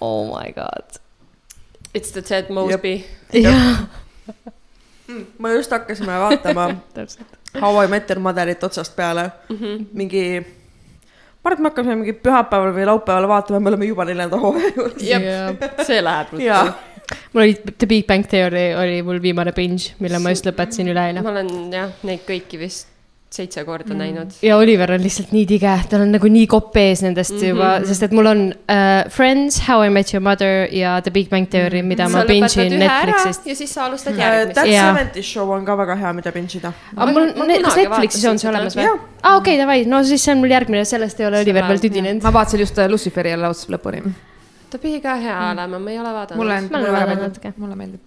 Oh my god. It's the Ted Mosby. jah, me just hakkasime vaatama. How I Met Your Mother'it otsast peale mm. -hmm. mingi, ma arvan, et me hakkasime mingi pühapäeval või laupäeval vaatama, me oleme juba neljanda hooaja juures. see läheb ruttu. Mul oli The Big Bang Theory oli mul viimane binge, mille ma just lõpetasin üleeile ma. olen jah, neid kõiki vist seitse korda mm. näinud. ja Oliver on lihtsalt nii tige, tal on nagu nii kopp ees nendest mm -hmm. juba, sest et mul on uh, Friends, How I Met Your Mother ja The Big Bang Theory, mida ma binge in Netflixist. ja siis sa alustad That järgmist. Jaa. Seventies Show on ka väga hea, mida binge ida. aga mul kas Netflixis on see olemas või aa, okei, davai, no siis see on mul järgmine, sellest ei ole Oliver veel tüdinenud. ma vaatasin just äh, Luciferi jälle otsast lõpuni. Ta pidi ka hea olema, ma ei ole vaadanud. mulle, mulle väga meeldib mulle meeldib.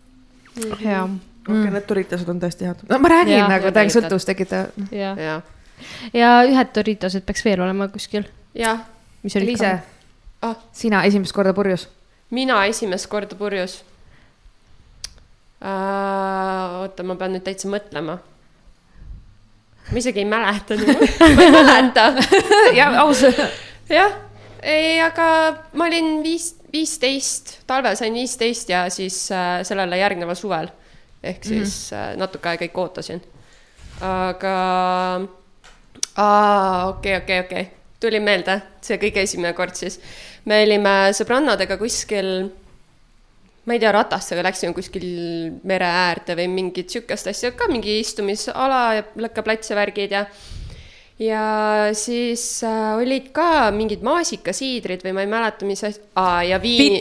jaa, okei, need Doritased on tõesti head. no ma räägin Jaa. nagu, Ja täiega sõltuvust tekitav. jaa. jah, ja ühed Doritosed peaks veel olema kuskil, jah, mis olid Liise, ah, sina esimest korda purjus. mina esimest korda purjus uh,. oota, ma pean nüüd täitsa mõtlema. ma isegi ei mäleta, ma ei mäleta. ja aus. jah, ei, aga ma olin viis, viisteist, talvel sain viisteist ja siis äh, sellele järgneval suvel ehk siis mm -hmm. natuke aega ikka ootasin. aga, okei, okei, okei, tuli meelde, see kõige esimene kord siis. me olime sõbrannadega kuskil, ma ei tea, ratastega läksime kuskil mere äärde või mingit sihukest asja, ka mingi istumisala ja lõkkeplats ja värgid ja ja siis äh, olid ka mingid maasikasiidrid või ma ei mäleta, mis asi ah,, ja viin.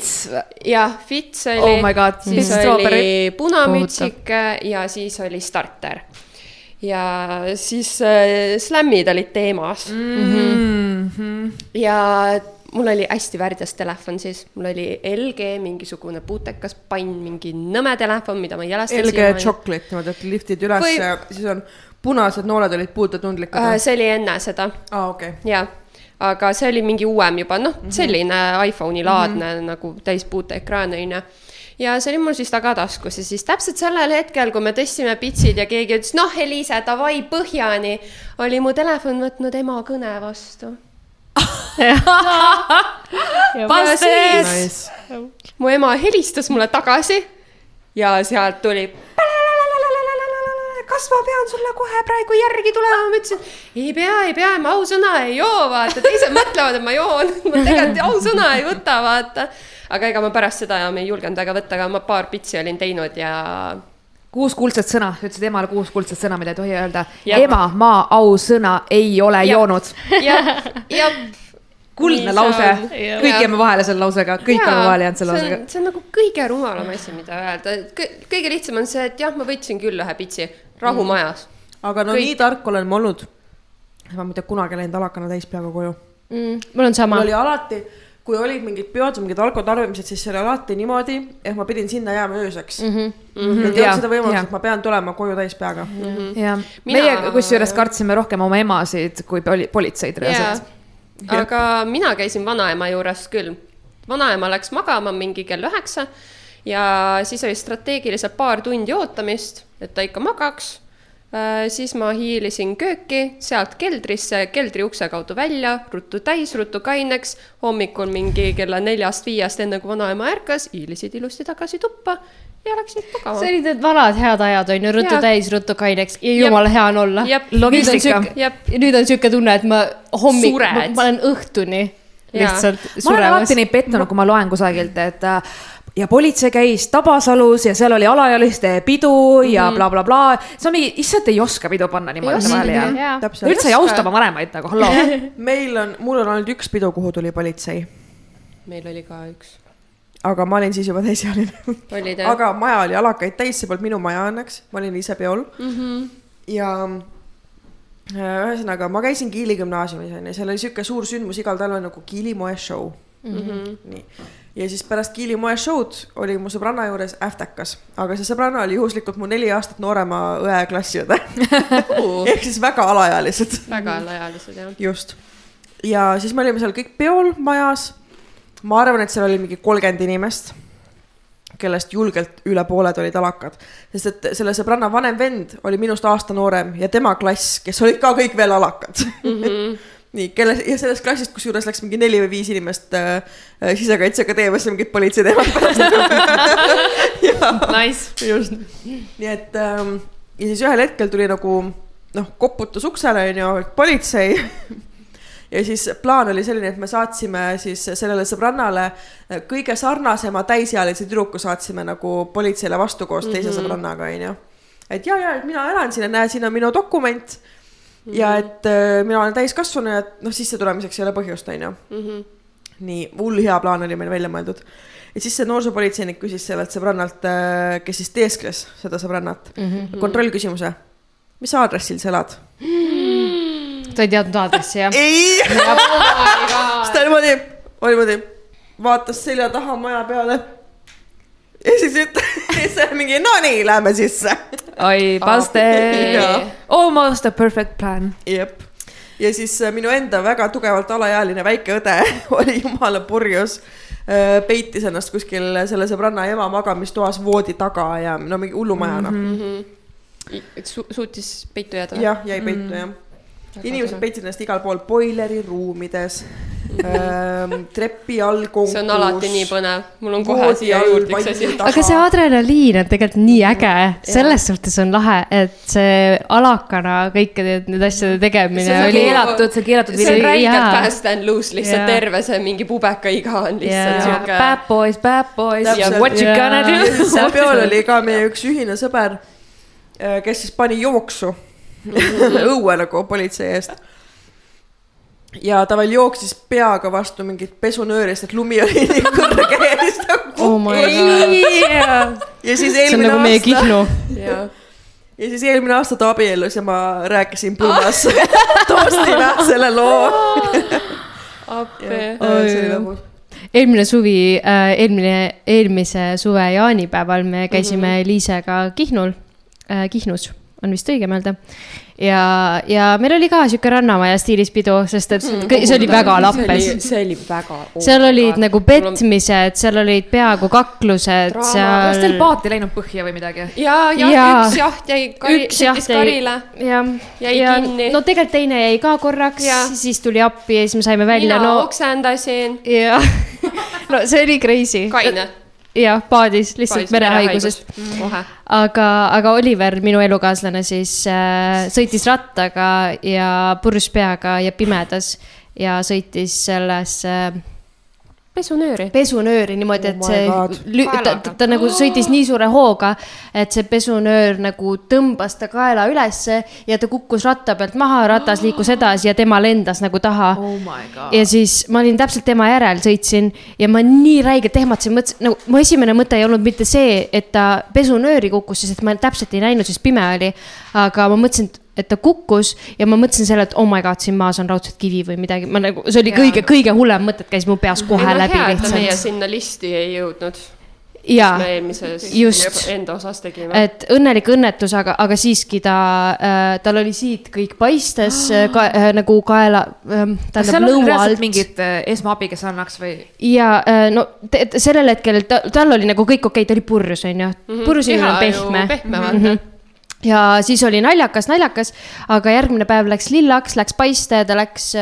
Jah, Fits oli. Oh siis Fits oli punamütsik ja siis oli starter. ja siis äh, slämmid olid teemas Mhm. ja mul oli hästi värdjas telefon siis, mul oli LG mingisugune putekas pann, mingi nõme telefon, mida ma jälestan. LG chocolate niimoodi, et liftid üles Või- ja siis on punased nooled olid puutetundlikud Äh, see oli enne seda aa, okei. jah, aga see oli mingi uuem juba, noh, selline iPhone'i laadne mm -hmm. nagu täispuuteekraan onju. ja see oli mul siis tagataskus ja siis täpselt sellel hetkel, kui me tõstsime pitsid ja keegi ütles, noh, Eliise, davai põhjani, oli mu telefon võtnud ema kõne vastu. Ja siis Nice. mu ema helistas mulle tagasi ja sealt tuli. kas ma pean sulle kohe praegu järgi tulema, ma ütlesin, ei pea, ei pea, ma ausõna ei joo, vaata, teised mõtlevad, et ma joon, ma tegelikult ausõna ei võta, vaata. aga ega ma pärast seda enam ei julgenud väga võtta, aga ma paar pitsi olin teinud ja kuus kuldset sõna, ütlesid emale kuus kuldset sõna, mida ei tohi öelda. Jah. ema, ma ausõna ei ole Jah. joonud. ja, ja. kuldne lause, kõik Jah. jääme vahele selle lausega, kõik oleme vahele jäänud selle see lausega on, see on nagu kõige rumalam asi, mida öelda, kõige lihtsam on see, et jah, ma võtsin küll ühe pitsi rahumajas aga no Kõik. nii tark olen ma olnud. ma mitte kunagi läinud alakana täis peaga koju. mm,. mul on sama mul. oli alati, kui olid mingid peod või mingid alkotarbimised, siis see oli alati niimoodi, et ma pidin sinna jääma ööseks mm. Mhm. -hmm. et ei olnud seda võimalust, et ma pean tulema koju täis peaga mm. -hmm. jah, Mina- meie kusjuures kartsime rohkem oma emasid kui poli- politseid reaalselt. aga mina käisin vanaema juures küll. vanaema läks magama mingi kell üheksa ja siis oli strateegiliselt paar tundi ootamist, et ta ikka magaks. Siis ma hiilisin kööki, sealt keldrisse, keldri ukse kaudu välja, ruttu täis, ruttu kaineks. hommikul mingi kella neljast-viiest, enne kui vanaema ärkas, hiilisid ilusti tagasi tuppa ja läksid magama. see olid need vanad head ajad on ju, ruttu Jaa. täis, ruttu kaineks ja jumala hea on olla. Ja nüüd on siuke tunne, et ma hommik, ma, ma olen õhtuni lihtsalt ma olen alati suremas. neid pettunud, kui ma loen kusagilt, et äh, ja politsei käis Tabasalus ja seal oli alaealiste pidu ja blablabla bla,. Bla. see on mingi, issand, ei oska pidu panna niimoodi vahele ja täpselt. üldse ei austa oma vanemaid nagu, halloo. meil on, mul on ainult üks pidu, kuhu tuli politsei, meil oli ka üks. aga ma olin siis juba täisealine. aga maja oli alakaid täis, see polnud minu maja õnneks, ma olin ise peol mm. -hmm. ja äh, ühesõnaga, ma käisin Kiili gümnaasiumis onju, seal oli sihuke suur sündmus igal talvel nagu Kiili moeshow mm. -hmm. nii, ja siis pärast Kiili moeshow'd oli mu sõbranna juures äftekas, aga see sõbranna oli juhuslikult mu neli aastat noorema õe klassiõde ehk siis väga alaealised väga alaealised jah. just. ja siis me olime seal kõik peol majas. ma arvan, et seal oli mingi kolmkümmend inimest, kellest julgelt üle pooled olid alakad, sest et selle sõbranna vanem vend oli minust aasta noorem ja tema klass, kes olid ka kõik veel alakad mm. -hmm. nii, kelle ja sellest klassist, kusjuures läks mingi neli või viis inimest äh, äh, sisekaitseakadeemiasse mingit politseiteemat pärast. Nice. just, nii et ähm, ja siis ühel hetkel tuli nagu noh, koputas uksele onju, politsei. ja siis plaan oli selline, et me saatsime siis sellele sõbrannale kõige sarnasema täisealise tüdruku saatsime nagu politseile vastu koos teise mm -hmm. sõbrannaga onju. et ja, ja, et mina elan siin ja näe, siin on minu dokument. Ja et äh, mina olen täiskasvanu ja et noh, sissetulemiseks ei ole põhjust, onju. nii, hull hea plaan oli meil välja mõeldud. ja siis see noorsoopolitseinik küsis sellelt sõbrannalt, kes siis teeskles seda sõbrannat mm, -hmm. kontrollküsimuse. mis aadressil sa elad? sa ei teadnud aadressi jah? ei, siis ta niimoodi, niimoodi vaatas selja taha maja peale. Ja siis ütles mingi, no nii, lähme sisse. oi, Jaa.. Almost a perfect plan. jep, ja siis äh, minu enda väga tugevalt alaealine väike õde oli jumala purjus. peitis ennast kuskil selle sõbranna ema magamistoas voodi taga ja no mingi hullumaja noh mm -hmm. Su suutis peitu jääda? jah, jäi peitu jah. inimesed peitsid ennast igal pool, boileri ruumides trepi all konkus. see on alati nii põnev, mul on kohe siia juurde üks asi. aga see adrenaliin on tegelikult nii äge, selles suhtes on lahe, et see alakana kõikide nende asjade tegemine see on oli. keelatud, see on keelatud see on räigelt fast and loose, lihtsalt Jaa. terve see mingi pubeka iga on lihtsalt siuke. Bad boys, bad boys what you gonna do? seal peol oli ka meie üks ühine sõber, kes siis pani jooksu õue nagu politsei eest. Ja ta veel jooksis peaga vastu mingit pesunööri, sest et lumi oli nii kõrge ja siis ta oh kukkus. god, ja siis eelmine nagu aasta, jaa, ja siis eelmine aasta ta abiellus ja ma rääkisin Pumas toastina selle loo. appi. oli lõbus. eelmine suvi, eelmine, eelmise suve jaanipäeval me käisime Liisega Kihnul, Kihnus on vist õigem öelda. ja, ja meil oli ka sihuke rannamaja stiilis pidu, sest et kõ- see oli väga lappes. see oli väga. seal olid nagu. petmised, seal olid peaaegu kaklused, Draama. kas teil seal. paat ei läinud põhja või midagi? ja, ja Jaa. üks jaht jäi üks jaht jäi karile. jah, Jäi ja kinni. no tegelikult teine jäi ka korraks siis tuli appi ja siis me saime välja, mina no oksendasin. jah, no see oli crazy. kaine. jah, paadis lihtsalt merehaigusest. kohe. aga, aga Oliver, minu elukaaslane siis äh, sõitis rattaga ja purjus peaga ja pimedas ja sõitis selles äh, pesunööri. pesunööri niimoodi, Oh et my see lü- ta, ta, ta, nagu sõitis nii suure hooga, et see pesunöör nagu tõmbas ta kaela ülesse ja ta kukkus ratta pealt maha, ratas liikus edasi ja tema lendas nagu taha oh my god. ja siis ma olin täpselt tema järel, sõitsin ja ma nii räigelt ehmatasin, mõtlesin, nagu mu esimene mõte ei olnud mitte see, et ta pesunööri kukkus, sest et ma täpselt ei näinud, sest pime oli. aga ma mõtlesin, et ta kukkus ja ma mõtlesin selle, et oh my god, siin maas on raudselt kivi või midagi, ma nagu, see oli Jaa. kõige, kõige hullem mõte, et käis mu peas kohe ei no läbi hea, et ta meie lihtsalt. sinna listi ei jõudnud. jaa just. enda osas tegime. et õnnelik õnnetus, aga, aga siiski ta äh,, tal oli siit kõik paistes äh, ka, äh, nagu kaela äh,, tähendab lõua alt. mingit äh, esmaabi, kes annaks või? ja äh, no te, sellel hetkel ta, tal oli nagu kõik okei okay,, ta oli purjus, onju. purjus inimene on pehme. pehme, vaata. Ja siis oli naljakas, naljakas, aga järgmine päev läks lillaks, läks paiste, ta läks,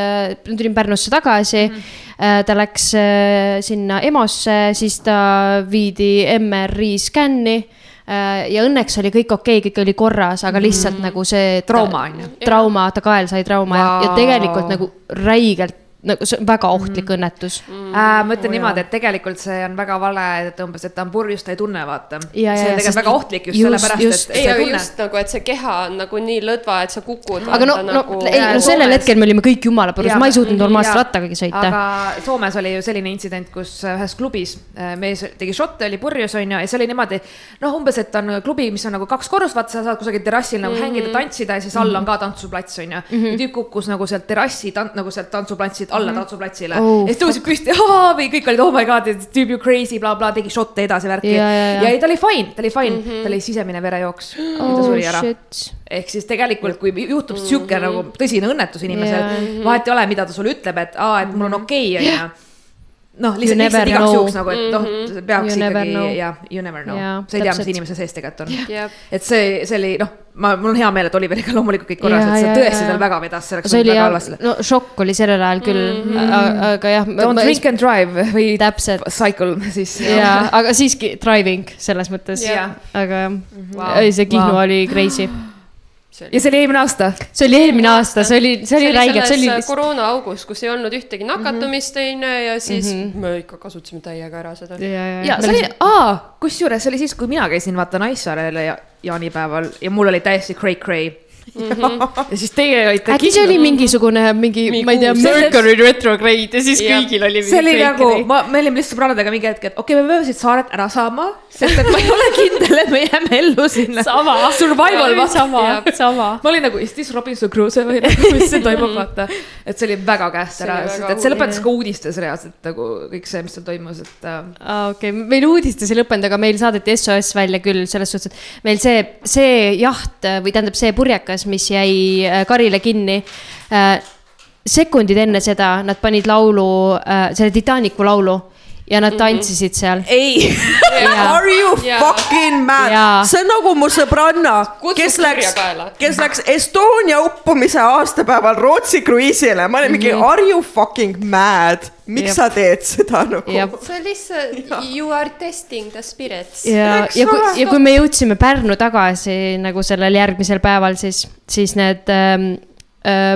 tulin Pärnusse tagasi mm. -hmm. ta läks äh, sinna EMO-sse, siis ta viidi MRI skänni äh, ja õnneks oli kõik okei okay,, kõik oli korras, aga lihtsalt mm -hmm. nagu see. Trauma, on ju? trauma, ta kael sai trauma wow. ja, ja tegelikult nagu räigelt nagu see on väga ohtlik mm -hmm. õnnetus. Äh, ma ütlen niimoodi, et tegelikult see on väga vale, et umbes, et ta on purjus, ta ei tunne, vaata. see on tegelikult väga ohtlik just, just- sellepärast, just. et ei, sa ei tunne. just nagu, et see keha on nagu nii lõdva, et sa kukud. aga no, no nagu... ei, no sellel Soomes- hetkel me olime kõik jumala purjus, ma ei suutnud normaalselt jaa. rattagagi sõita. aga Soomes oli ju selline intsident, kus ühes klubis äh, mees tegi šotte, oli purjus, onju, ja see oli niimoodi. noh, umbes, et on klubi, mis on nagu kaks korrust, vaata, sa saad kusagil terrassil nagu hängida, tantsida ja siis all on ka tantsuplats, onju. ja tüüp kukkus nagu sealt terrassi, nagu sealt tantsuplatsilt alla tantsuplatsile Oh, ja siis tõusis püsti, või kõik olid oh my god, tüüp ju crazy bla,, blablabla, tegi šotte edasi värki. Ja, ja, ja. ja ei, ta oli fine, ta oli fine mm, -hmm. ta oli sisemine verejooks ja ta oh suri ära ehk siis tegelikult, kui juhtub sihuke mm -hmm. nagu tõsine õnnetus inimesel yeah., vahet ei ole, mida ta sulle ütleb, et aa, et mul on okei, onju. noh, lihtsalt, lihtsalt igaks know. juhuks nagu, et noh, peaks You never know. ikkagi ja you never know Jaa, sa ei tea, mis inimese sees tegelikult on. Jep. et see, see oli noh, ma, mul on hea meel, et Oliveriga loomulikult kõik korras, Jaa, et see jaa, tõesti jaa. tal väga vedas, see oleks see oli väga halvasti,. no šokk oli sellel ajal küll mm, -hmm. aga jah. Don't drink and drive või täpselt, cycle siis. jaa, aga siiski driving selles mõttes Jah., aga jah Vau. ei, see Kihnu Vau. oli crazy. Ja see oli eelmine aasta. see oli eelmine aasta, see oli, see oli räige, see oli lihtsalt. koroona augus, kus ei olnud ühtegi nakatumist, onju, ja siis me ikka kasutasime täiega ära seda. ja see oli, aa, kusjuures see oli siis, kui mina käisin vaata Naissaarel ja jaanipäeval ja mul oli täiesti cray-cray. ja siis teie olite äkki see oli mingisugune mingi, Mingi ma ei tea. Mercury retrograde ja siis Jah. kõigil oli see oli nagu ma, me olime lihtsalt sõbradega mingi hetk, et okei okay,, me peame siit saarelt ära saama, sest et ma ei ole kindel, et me jääme ellu sinna. sama, Survival, vaata. sama, sama. ma olin nagu, is this Robinson Crusoe või nagu, mis siin toimub, vaata. et see oli väga käest See ära oli, sest et see lõpetas ka uudistes reaalselt nagu kõik see, mis seal toimus, et äh, aa, okei meil uudistes ei lõppenud, aga meil saadeti SOS välja küll selles suhtes, et meil see, see jaht või tähendab see purjekas, mis jäi äh, karile kinni äh,. sekundid enne seda nad panid laulu äh,, selle Titanicu laulu ja nad tantsisid seal. ei, Jaa. are you Jaa. fucking mad Jaa., see on nagu mu sõbranna, kes läks kes läks Estonia uppumise aastapäeval Rootsi kruiisile, ma olin mingi are you fucking mad, miks Jep. sa teed seda nagu? ja, see on lihtsalt you are testing the spirits. ja, ja kui ja kui me jõudsime Pärnu tagasi nagu sellel järgmisel päeval, siis, siis need ähm, äh,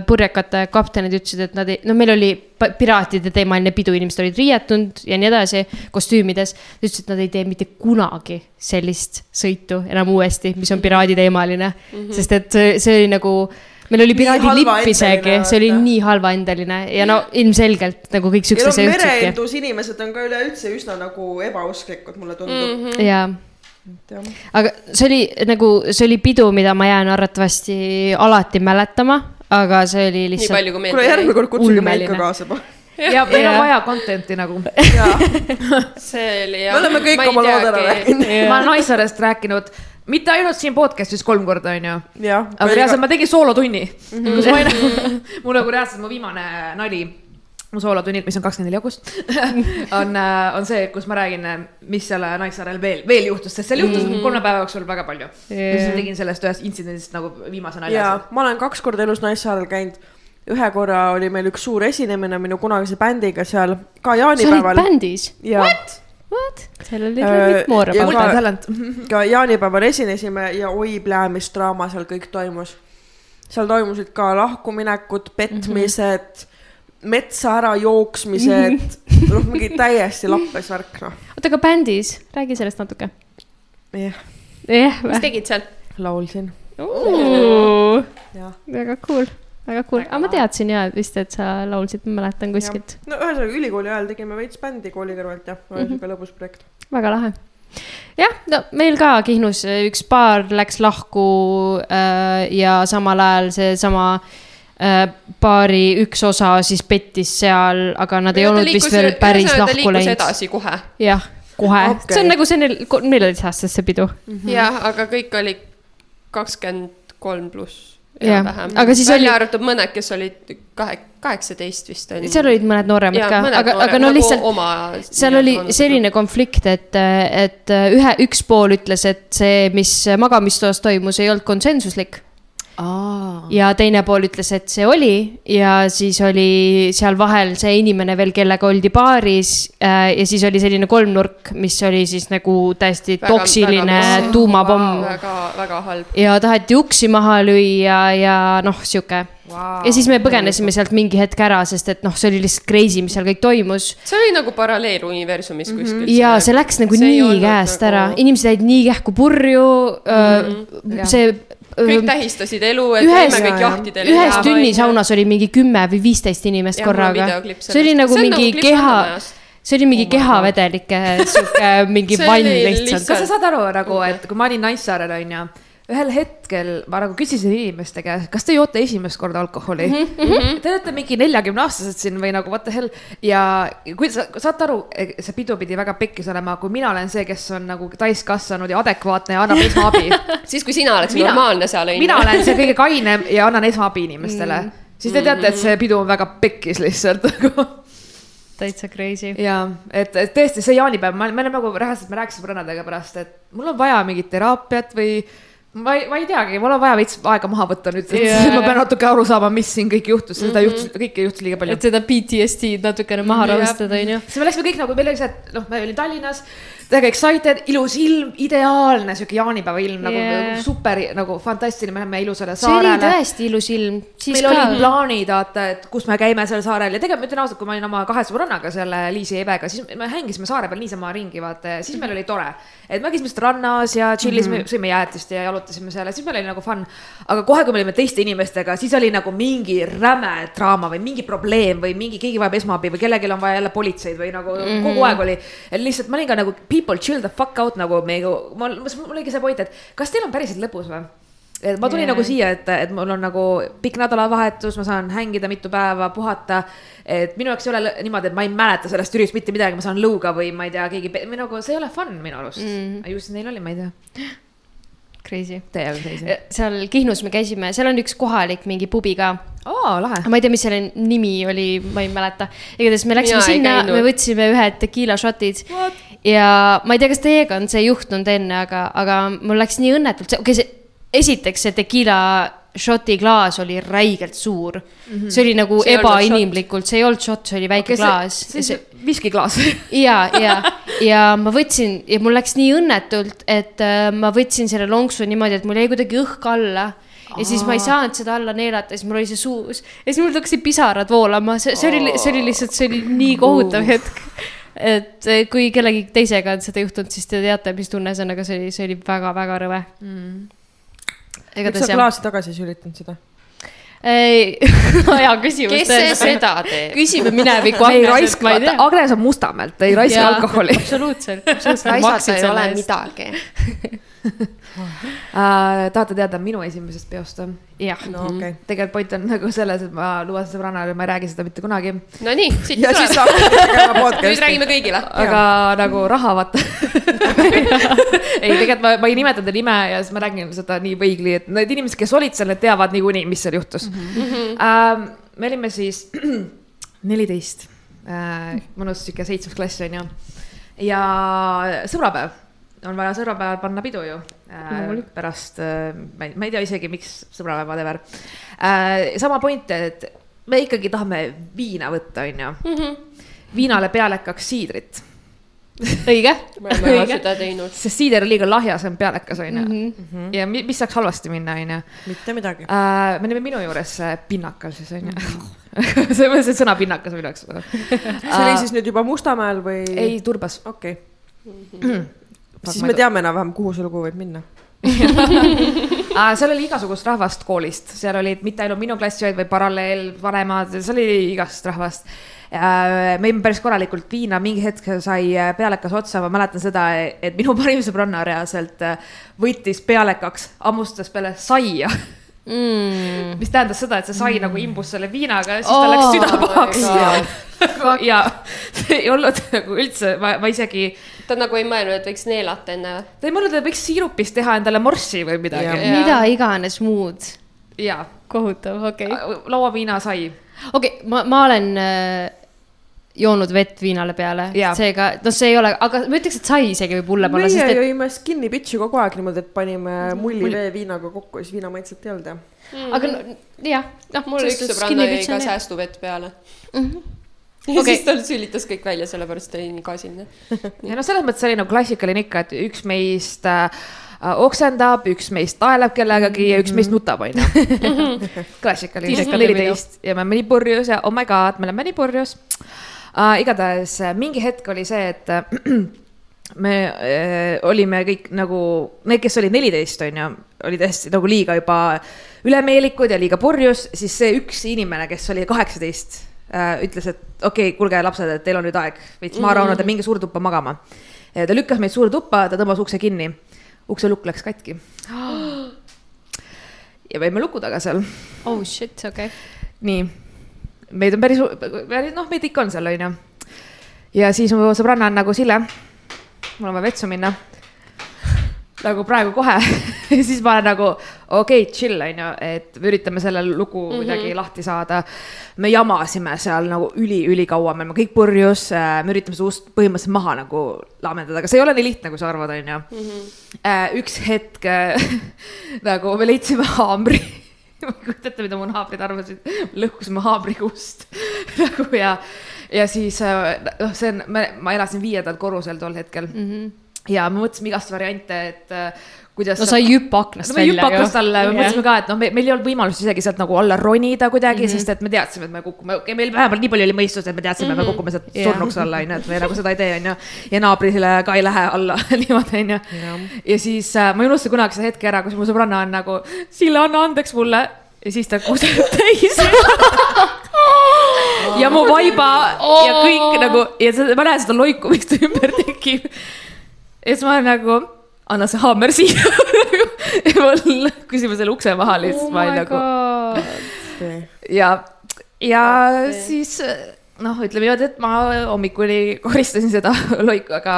purjekate kaptenid ütlesid, et nad ei, no meil oli piraatide teemaline pidu, inimesed olid riietunud ja nii edasi, kostüümides. Nad ütlesid, et nad ei tee mitte kunagi sellist sõitu enam uuesti, mis on piraaditeemaline mm, -hmm. sest et see, see oli nagu meil oli piraadilipp isegi, see oli nii halvaendeline ja no ilmselgelt nagu kõik ja noh, siukse jõudsidki. mereendusinimesed on ka üleüldse üsna nagu ebausklikud, mulle tundub mm. -hmm. jaa aga see oli nagu, see oli pidu, mida ma jään arvatavasti alati mäletama, aga see oli lihtsalt. kuule järgmine kord kutsuge meid ka kaasa. ja meil on vaja content'i nagu. see oli me oleme kõik oma lood ära rääkinud. ma olen Naissaarest rääkinud, mitte ainult siin podcast'is kolm korda, onju. jah, aga reaalselt ma tegin soolotunni mm, -hmm. kus ma olin, mul nagu reaalselt mu viimane nali mu soolotunnid, mis on kakskümmend neli august on, on see, kus ma räägin, mis seal Naissaarel veel, veel juhtus, sest seal juhtus mm -hmm. kolme päeva jooksul väga palju yeah.. siis ma tegin sellest ühest intsidendist nagu viimase nalja ja. ma olen kaks korda elus Naissaarel käinud. ühe korra oli meil üks suur esinemine minu kunagise bändiga seal ka sa olid jaanipäeval. bändis? ja What? seal oli Äh, ja ka- talent. ka jaanipäeval esinesime ja oi plää, mis draama seal kõik toimus. seal toimusid ka lahkuminekud, petmised mm, -hmm. Metsa ära jooksmised, noh, mingi täiesti lappes värk, noh. oota, aga bändis, räägi sellest natuke. jah, jah mis tegid seal? laulsin, väga cool, väga cool, aga ma teadsin ja vist, et sa laulsid, ma mäletan kuskilt, no ühesõnaga ülikooli ajal tegime veits bändi kooli kõrvalt ja oli siuke lõbus projekt. väga lahe. jah, no meil ka Kihnus üks paar läks lahku äh, ja samal ajal seesama äh, baari üks osa siis pettis seal, aga nad ei olnud vist veel päris lahku läinud. edasi kohe. jah, kohe okay., see on nagu see neil neljateistaastast see pidu. jah, aga kõik oli kakskümmend kolm pluss. Siis välja oli- arvatud mõned, kes olid kahe, kaheksateist vist on. seal olid mõned nooremad ka, aga, aga no lihtsalt oma seal oli selline konflikt, et, et ühe, üks pool ütles, et see, mis magamistoas toimus, ei olnud konsensuslik. Ja teine pool ütles, et see oli ja siis oli seal vahel see inimene veel, kellega oldi baaris äh, ja siis oli selline kolmnurk, mis oli siis nagu täiesti Väga- toksiline tuumapomm. väga, väga halb. ja taheti uksi maha lüüa ja noh, sihuke wow.. ja siis me põgenesime sealt mingi hetk ära, sest et noh, see oli lihtsalt crazy, mis seal kõik toimus. see oli nagu paralleeluniversumis mm -hmm. kuskil. ja see läks nagu see nii käest nagu- ära, inimesed jäid nii kähku purju mm. -hmm. see. Kõik tähistasid elu, et ühes- kõik jahtidel. ühes tunnisaunas oli mingi kümme või viisteist inimest on korraga. see oli nagu See mingi nagu keha see oli mingi kehavedelike sihuke mingi vann lihtsalt- kas sa saad aru nagu, et kui ma olin Naissaarel onju, ühel hetkel ma nagu küsisin inimeste käest, kas te joote esimest korda alkoholi mm? -hmm. Te olete mingi neljakümne aastased siin või nagu what the hell ja kui sa saate aru, see pidu pidi väga pekkis olema, kui mina olen see, kes on nagu täiskasvanud ja adekvaatne ja annab esmaabi. siis, kui sina oleks Mina- normaalne seal onju. mina olen see kõige kainem ja annan esmaabi inimestele mm.. siis te teate, et see pidu on väga pekkis lihtsalt nagu täitsa crazy. ja et, et tõesti see jaanipäev, ma, me oleme nagu reaalselt, me rääkisime sõbrannadega pärast, et mul on vaja mingit teraapiat või ma ei, ma ei teagi, mul on vaja veits aega maha võtta nüüd, et Jaa. ma pean natuke aru saama, mis siin kõik juhtus, seda juhtus, kõike juhtus liiga palju et. seda PTSD-d natukene maha rahustada, onju. siis me läksime kõik nagu, meil oli see, et noh, me olime Tallinnas täiega excited, ilus ilm, ideaalne sihuke jaanipäeva ilm nagu Yeah. yeah. super nagu fantastiline, me läheme ilusale see oli saarele. tõesti ilus ilm, meil olid ka. plaanid, vaata, et kus me käime seal saarel ja tegelikult ma ütlen ausalt, kui ma olin oma kahe sõbrannaga seal Liisi ja Ebega, siis me hängisime saare peal niisama ringi, vaata siis meil oli tore. et me käisime lihtsalt rannas ja tšillisime mm, -hmm. sõime jäätist ja jalutasime seal ja siis meil oli nagu fun. aga kohe, kui me olime teiste inimestega, siis oli nagu mingi räme draama või mingi probleem või mingi, keegi vajab esmaabi või kellelgi on vaja jälle politseid või nagu mm -hmm. kogu aeg oli. lihtsalt ma olin ka nagu people chill the fuck out nagu me, mul, mul oligi see point, et kas teil on päriselt lõbus või? et ma tulin yeah. nagu siia, et, et mul on nagu pikk nädalavahetus, ma saan hängida mitu päeva, puhata. et minu jaoks ei ole niimoodi, et ma ei mäleta sellest üritusest mitte midagi, ma saan lõuga või ma ei tea, keegi, nagu see ei ole fun minu arust mm.. ju siis neil oli, ma ei tea, Crazy. täiega seis. seal Kihnus me käisime, seal on üks kohalik mingi pubi ka. aa, lahe. ma ei tea, mis selle nimi oli, ma ei mäleta. igatahes me läksime Mina sinna, me võtsime ühed tequila shot'id. Ja ma ei tea, kas teiega on see juhtunud enne, aga, aga mul läks nii õnnetult, see, okei okay,, see esiteks see tequila shot'i klaas oli räigelt suur mm. -hmm. see oli nagu See ebainimlikult, see ei olnud shot, see oli väike okay, klaas. see, see viskiklaas. ja, ja, ja ma võtsin ja mul läks nii õnnetult, et äh, ma võtsin selle lonksu niimoodi, et mul jäi kuidagi õhk alla ja siis ma ei saanud seda alla neelata, siis mul oli see suus ja siis mul hakkasid pisarad voolama, see, see oli, see oli lihtsalt, see oli nii kohutav hetk. Et kui kellegi teisega on seda juhtunud, siis te teate, mis tunne see on, aga see oli, see oli väga-väga rõve mm.. miks sa klaasi tagasi ei sülitanud seda? ei, hea küsimus. kes see seda teeb? küsime mineviku ei Agneselt, raiska, ei tea. Agnes on Mustamäelt, ta ei raiska alkoholi. absoluutselt, absoluutselt. raisata ei ole midagi. Uh, tahate teada minu esimesest peost või? jah, no okei okay.. tegelikult point on nagu selles, et ma lubasin sõbrannale, ma ei räägi seda mitte kunagi. Nonii, siit ja siis tuleb. nüüd räägime kõigile. aga nagu raha vaata ei, tegelikult ma, ma ei nimeta ta nime ja siis ma räägin seda nii vaigli, et need inimesed, kes olid seal, need teavad niikuinii, mis seal juhtus mm. -hmm. Uh, me olime siis neliteist uh,, mõnus sihuke seitsmes klass on ju. ja sõbrapäev, on vaja sõbrapäeval panna pidu ju uh,. pärast uh,, ma ei, ma ei tea isegi, miks sõbrapäev, whatever uh,. sama point, et me ikkagi tahame viina võtta, on ju. viinale pealekaks siidrit õige, oleme ka õige. seda teinud. sest siider on liiga lahja, see on pealekas, onju. Mhm. ja mi- mis saaks halvasti minna, onju. mitte midagi. me olime minu juures äh, pinnakal siis, onju. see on see sõna pinnakas minu jaoks. see oli siis nüüd juba Mustamäel või? ei, Turbas. okei okay. siis me teame enam-vähem, kuhu see lugu võib minna. seal oli igasugust rahvast koolist, seal olid mitte ainult minu klassi, vaid paralleel, vanemad, seal oli igast rahvast. me jõime päris korralikult viina, mingi hetk sai äh, pealekas otsa, ma mäletan seda, et minu parim sõbranna reaalselt äh, võttis pealekaks, hammustas peale saia Mm. mis tähendas seda, et see sai nagu imbus selle viinaga ja siis tal läks Oh süda pahaks. ja see ei olnud nagu üldse, ma, ma isegi, ta nagu ei mõelnud, et võiks neelata enne või? ta ei mõelnud, et võiks siirupist teha endale morssi või Jah. midagi. Jaa. mida iganes muud. ja, kohutav, okei okay.. lauaviina sai. okei okay,, ma, ma olen äh, joonud vett viinale peale Jaa., seega noh, see ei ole, aga ma ütleks, et sai isegi võib hulle panna, meie et jõime skinny bitch'i kogu aeg niimoodi, et panime mulli vee viinaga kokku ja siis viina maitset ei olnud ja. aga no, jah, noh, mul üks sõbranna jäi ka säästuvett peale. Ja okay. siis tal sülitas kõik välja, sellepärast ta oli nii kasinne. ja noh, selles mõttes oli nagu klassikaline ikka, et üks meist äh, oksendab, üks meist naelab kellegagi ja üks meist nutab, onju. klassikaline, Tiisekate neliteist ja me oleme nii purjus ja oh my god, me oleme nii purjus uh,. igatahes äh, mingi hetk oli see, et äh, me äh, olime kõik nagu, need, kes olid neliteist, onju, olid hästi nagu liiga juba ülemeelikud ja liiga purjus, siis see üks inimene, kes oli kaheksateist ütles, et okei okay,, kuulge, lapsed, et teil on nüüd aeg veits maha rahuneda, minge suurde tuppa magama. ta lükkas meid suurde tuppa, ta tõmbas ukse kinni, ukse lukk läks katki. ja me jäime luku taga seal oh shit, okei okay.. nii, meid on päris, päris noh, meid ikka on seal, onju. ja siis mu sõbranna on nagu Sille, mul on vaja vetsu minna. Nagu praegu kohe siis ma olen nagu okei okay,, chill onju, et me üritame selle lugu mm -hmm. kuidagi lahti saada. me jamasime seal nagu üli-ülikaua, me oleme kõik purjus, me üritame seda ust põhimõtteliselt maha nagu laamendada, aga see ei ole nii lihtne, kui sa arvad, onju. üks hetk nagu me leidsime haamri ma ei kujuta ette, mida mu naabrid arvasid, lõhkusime haamriga ust nagu ja ja siis äh, noh, see on, ma elasin viiendal korrusel tol hetkel mm. -hmm. Ja me mõtlesime igast variante, et äh, kuidas no sa ei hüppa aknast no me välja hüppakast alla, me Jah. mõtlesime ka, et noh, meil ei olnud võimalust isegi sealt nagu alla ronida kuidagi Mhm. mm, -hmm. sest et me teadsime, et me kukume, okei, meil vähemalt nii palju oli mõistust, et me teadsime mm, -hmm. me kukume sealt Mhm. Jah. surnuks alla, onju, et me nagu seda ei tee, onju. ja naabrile ka ei lähe alla niimoodi, onju. ja siis äh, ma ei unusta kunagi seda hetke ära, kus mu sõbranna on nagu, Sille, anna andeks mulle. ja siis ta kuseb täis. ja mu vaiba ja kõik nagu ja sa- ma näen seda loiku, mis ta ümber tekib. Ja siis ma olen nagu, anna see haamer siia. ja ma küsime selle ukse maha lihtsalt oh ma olin nagu ja, ja siis noh, ütleme niimoodi, et ma hommikuni koristasin seda loiku, aga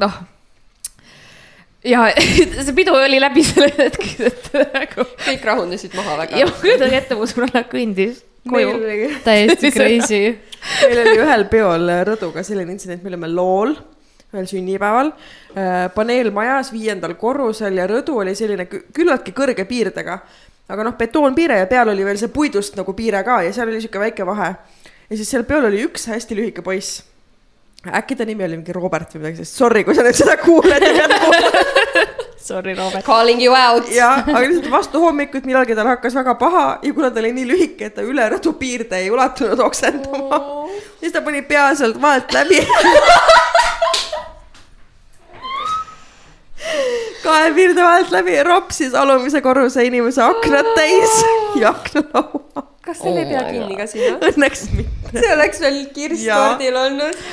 noh. ja see pidu oli läbi selle hetke, et nagu kõik rahunesid maha ja väga. ma kujutan ette, mu sõbranna kõndis koju. täiesti crazy. meil oli ühel peol rõduga selline intsident, me olime lool ühel sünnipäeval, paneel majas viiendal korrusel ja rõdu oli selline kü- küllaltki kõrge piirdega. aga noh, betoonpiire ja peal oli veel see puidust nagu piire ka ja seal oli sihuke väike vahe. ja siis seal peal oli üks hästi lühike poiss. äkki ta nimi oli mingi Robert või midagi sellist, sorry, kui sa nüüd seda kuuled ja pead kuulama. Sorry, Robert. Calling you out. ja, aga lihtsalt vastu hommikut millalgi tal hakkas väga paha ja kuna ta oli nii lühike, et ta üle rõdu piirde ei ulatunud oksendama oh., siis ta pani pea sealt vaelt läbi. kahe piirde vahelt läbi ropsis alumise korruse inimese aknad täis ja aknalaua. kas selle ei pea kinni ka sinna? Õnneks mitte. see oleks veel kirstordil olnud.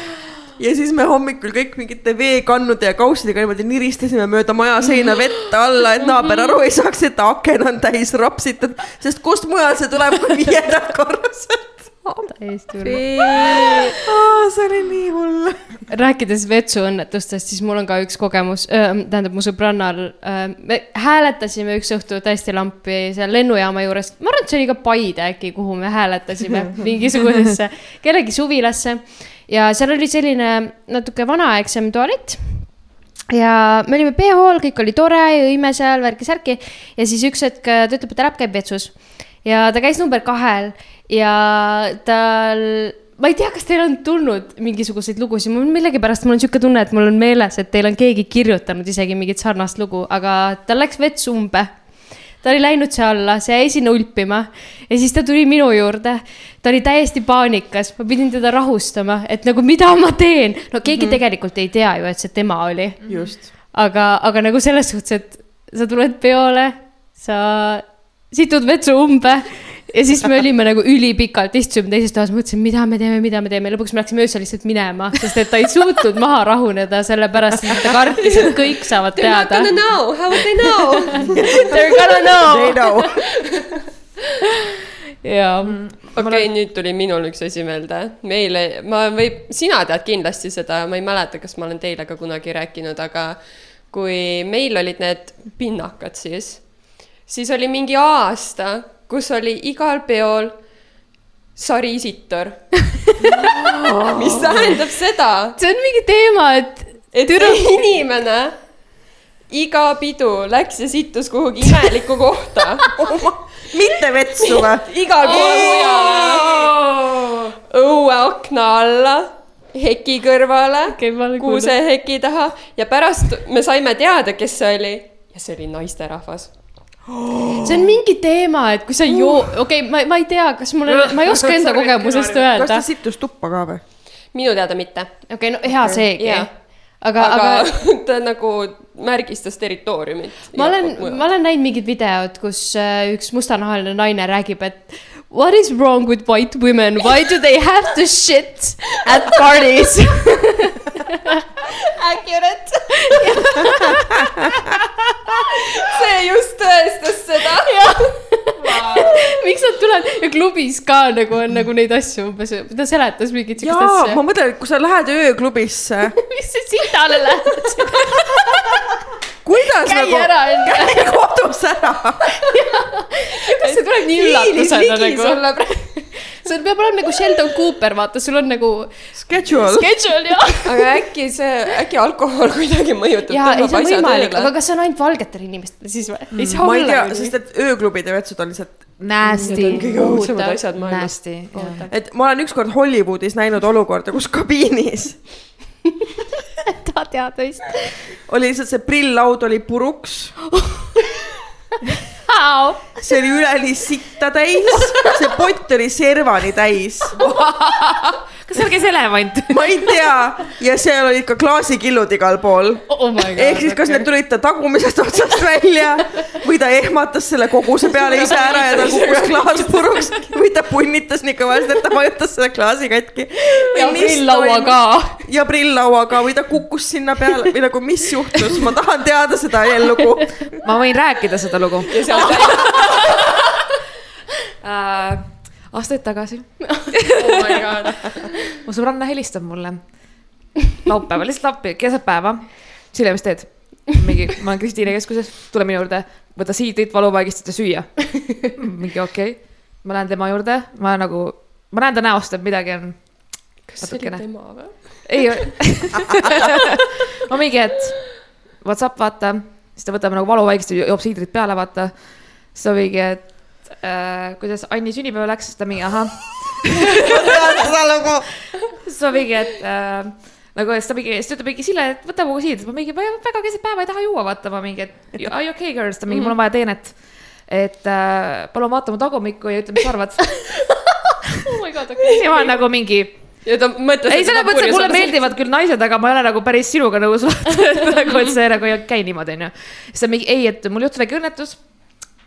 ja siis me hommikul kõik mingite veekannude ja kaussidega niimoodi niristasime mööda maja seina vett alla, et naaber aru ei saaks, et aken on täis ropsitud, sest kust mujal see tuleb kui viiendalt korruselt. täiesti hull. see oli nii hull. rääkides vetsuõnnetustest, siis mul on ka üks kogemus, tähendab mu sõbrannal, me hääletasime üks õhtu täiesti lampi seal lennujaama juures, ma arvan, et see oli ka Paide äkki, kuhu me hääletasime mingisugusesse kellegi suvilasse. Ja seal oli selline natuke vanaaegsem tualett ja me olime PH-l, kõik oli tore, jõime seal värki-särki ja siis üks hetk ta ütleb, et ta läheb, käib vetsus ja ta käis number kahel ja tal, ma ei tea, kas teil on tulnud mingisuguseid lugusid, mul millegipärast mul on niisugune tunne, et mul on meeles, et teil on keegi kirjutanud isegi mingit sarnast lugu, aga tal läks vets umbe ta oli läinud see alla, see jäi sinna ulpima ja siis ta tuli minu juurde. ta oli täiesti paanikas, ma pidin teda rahustama, et nagu mida ma teen, no keegi mm -hmm. tegelikult ei tea ju, et see tema oli, just. aga, aga nagu selles suhtes, et sa tuled peole, sa situd vetsu umbe ja siis me olime nagu ülipikalt, istusime teises toas, mõtlesime, mida me teeme, mida me teeme, lõpuks me läksime öösel lihtsalt minema, sest et ta ei suutnud maha rahuneda, sellepärast et ta kartis, et kõik saavad They are not teada gonna. know, how would they know? They're gonna know. They know. jaa, okei okay,, nüüd tuli minul üks asi meelde. meile, ma võib, sina tead kindlasti seda, ma ei mäleta, kas ma olen teile ka kunagi rääkinud, aga kui meil olid need pinnakad siis, siis oli mingi aasta, kus oli igal peol sarisitor. mis tähendab seda, see on mingi teema, et et see inimene iga pidu läks ja sittus kuhugi imelikku kohta. mitte vetsu või? igal pool mujal. õue akna alla, heki kõrvale olen kuuseheki taha ja pärast me saime teada, kes see oli ja see oli naisterahvas. See on mingi teema, et kui sa joo-, okei okay,, ma, ma ei tea, kas mul, ma ei oska enda kogemusest kas öelda ta. sittus tuppa ka või? minu teada mitte, okei okay,, no hea seegi Jah. aga, aga, aga, ta nagu märgistas territooriumit. ma olen, ma olen näinud mingit videot, kus äh, üks mustanahaline naine räägib, et What is wrong with white women? Why do they have to shit at parties? Accurate. see just tõestas seda. miks nad tulevad ja klubis ka nagu on nagu neid asju umbes, ta seletas mingit siukest asja ma. mõtlen, et kui sa lähed ööklubisse, mis sa sitale lähed? kuidas käi nagu, ära enne. käi kodus ära. kas see tuleb nii üllatusena nagu? see peab olema nagu Sheldon Cooper, vaata, sul on nagu Schedule. schedule ja. aga äkki see, äkki alkohol kuidagi mõjutab. ja ei, see on võimalik, aga kas see on ainult valgetele inimestele siis või? ei saa ma ei tea, olla. sest et ööklubide vetsud on lihtsalt, Nasty kõige õudsemad asjad maailmas. Jah. et ma olen ükskord Hollywoodis näinud olukorda, kus kabiinis ta teab vist. oli lihtsalt see prilllaud oli puruks, see oli üleni sitta täis, see pott oli servani täis, kas seal käis elevant? ma ei tea ja seal olid ka klaasikillud igal pool. Oh my god. ehk siis, kas need tulid ta tagumisest otsast välja või ta ehmatas selle koguse peale ise ära ja tal kukkus klaas puruks või ta punnitas nii kõvasti, et ta vajutas selle klaasi katki. ja prilllaua ka. ja prilllauaga või ta kukkus sinna peale või nagu, mis juhtus, ma tahan teada seda lugu. ma võin rääkida seda lugu. ja seal äh,. Aastaid tagasi oh mu sõbranna helistab mulle laupäeval, lihtsalt appi, keset päeva. Silja, mis teed? mingi, ma olen Kristiine keskuses, tule minu juurde, võta siidrit, valuvaigistust ja süüa. mingi okei okay., ma lähen tema juurde, ma nagu, ma näen ta näost, et midagi on. kas see oli natukene. tema või? ei, ma mingi, et Whatsapp, vaata, siis ta võtab nagu valuvaigist ja joob siidrit peale, vaata. siis ta mingi, et äh, kuidas Anni sünnipäev läks, siis ta mingi ahah seda lugu. siis ma mingi, et äh, nagu, siis ta mingi, siis ta ütleb mingi Sille, et võta mu siid, ma mingi, ma väga keset päeva ei taha juua, vaata, ma mingi, et are you okay girls, ta mingi, mul on vaja teenet. et äh, palun vaata mu tagumikku ja ütle, mis sa arvad. oh my god, okei. ja ma olen nagu mingi, ja ta mõtles. ei, selles mõttes, et mulle. meeldivad küll naised, aga ma ei ole nagu päris sinuga nõus, nagu, et see nagu ei käi niimoodi, onju. siis ta mingi, ei, et mul juhtus väike õnnetus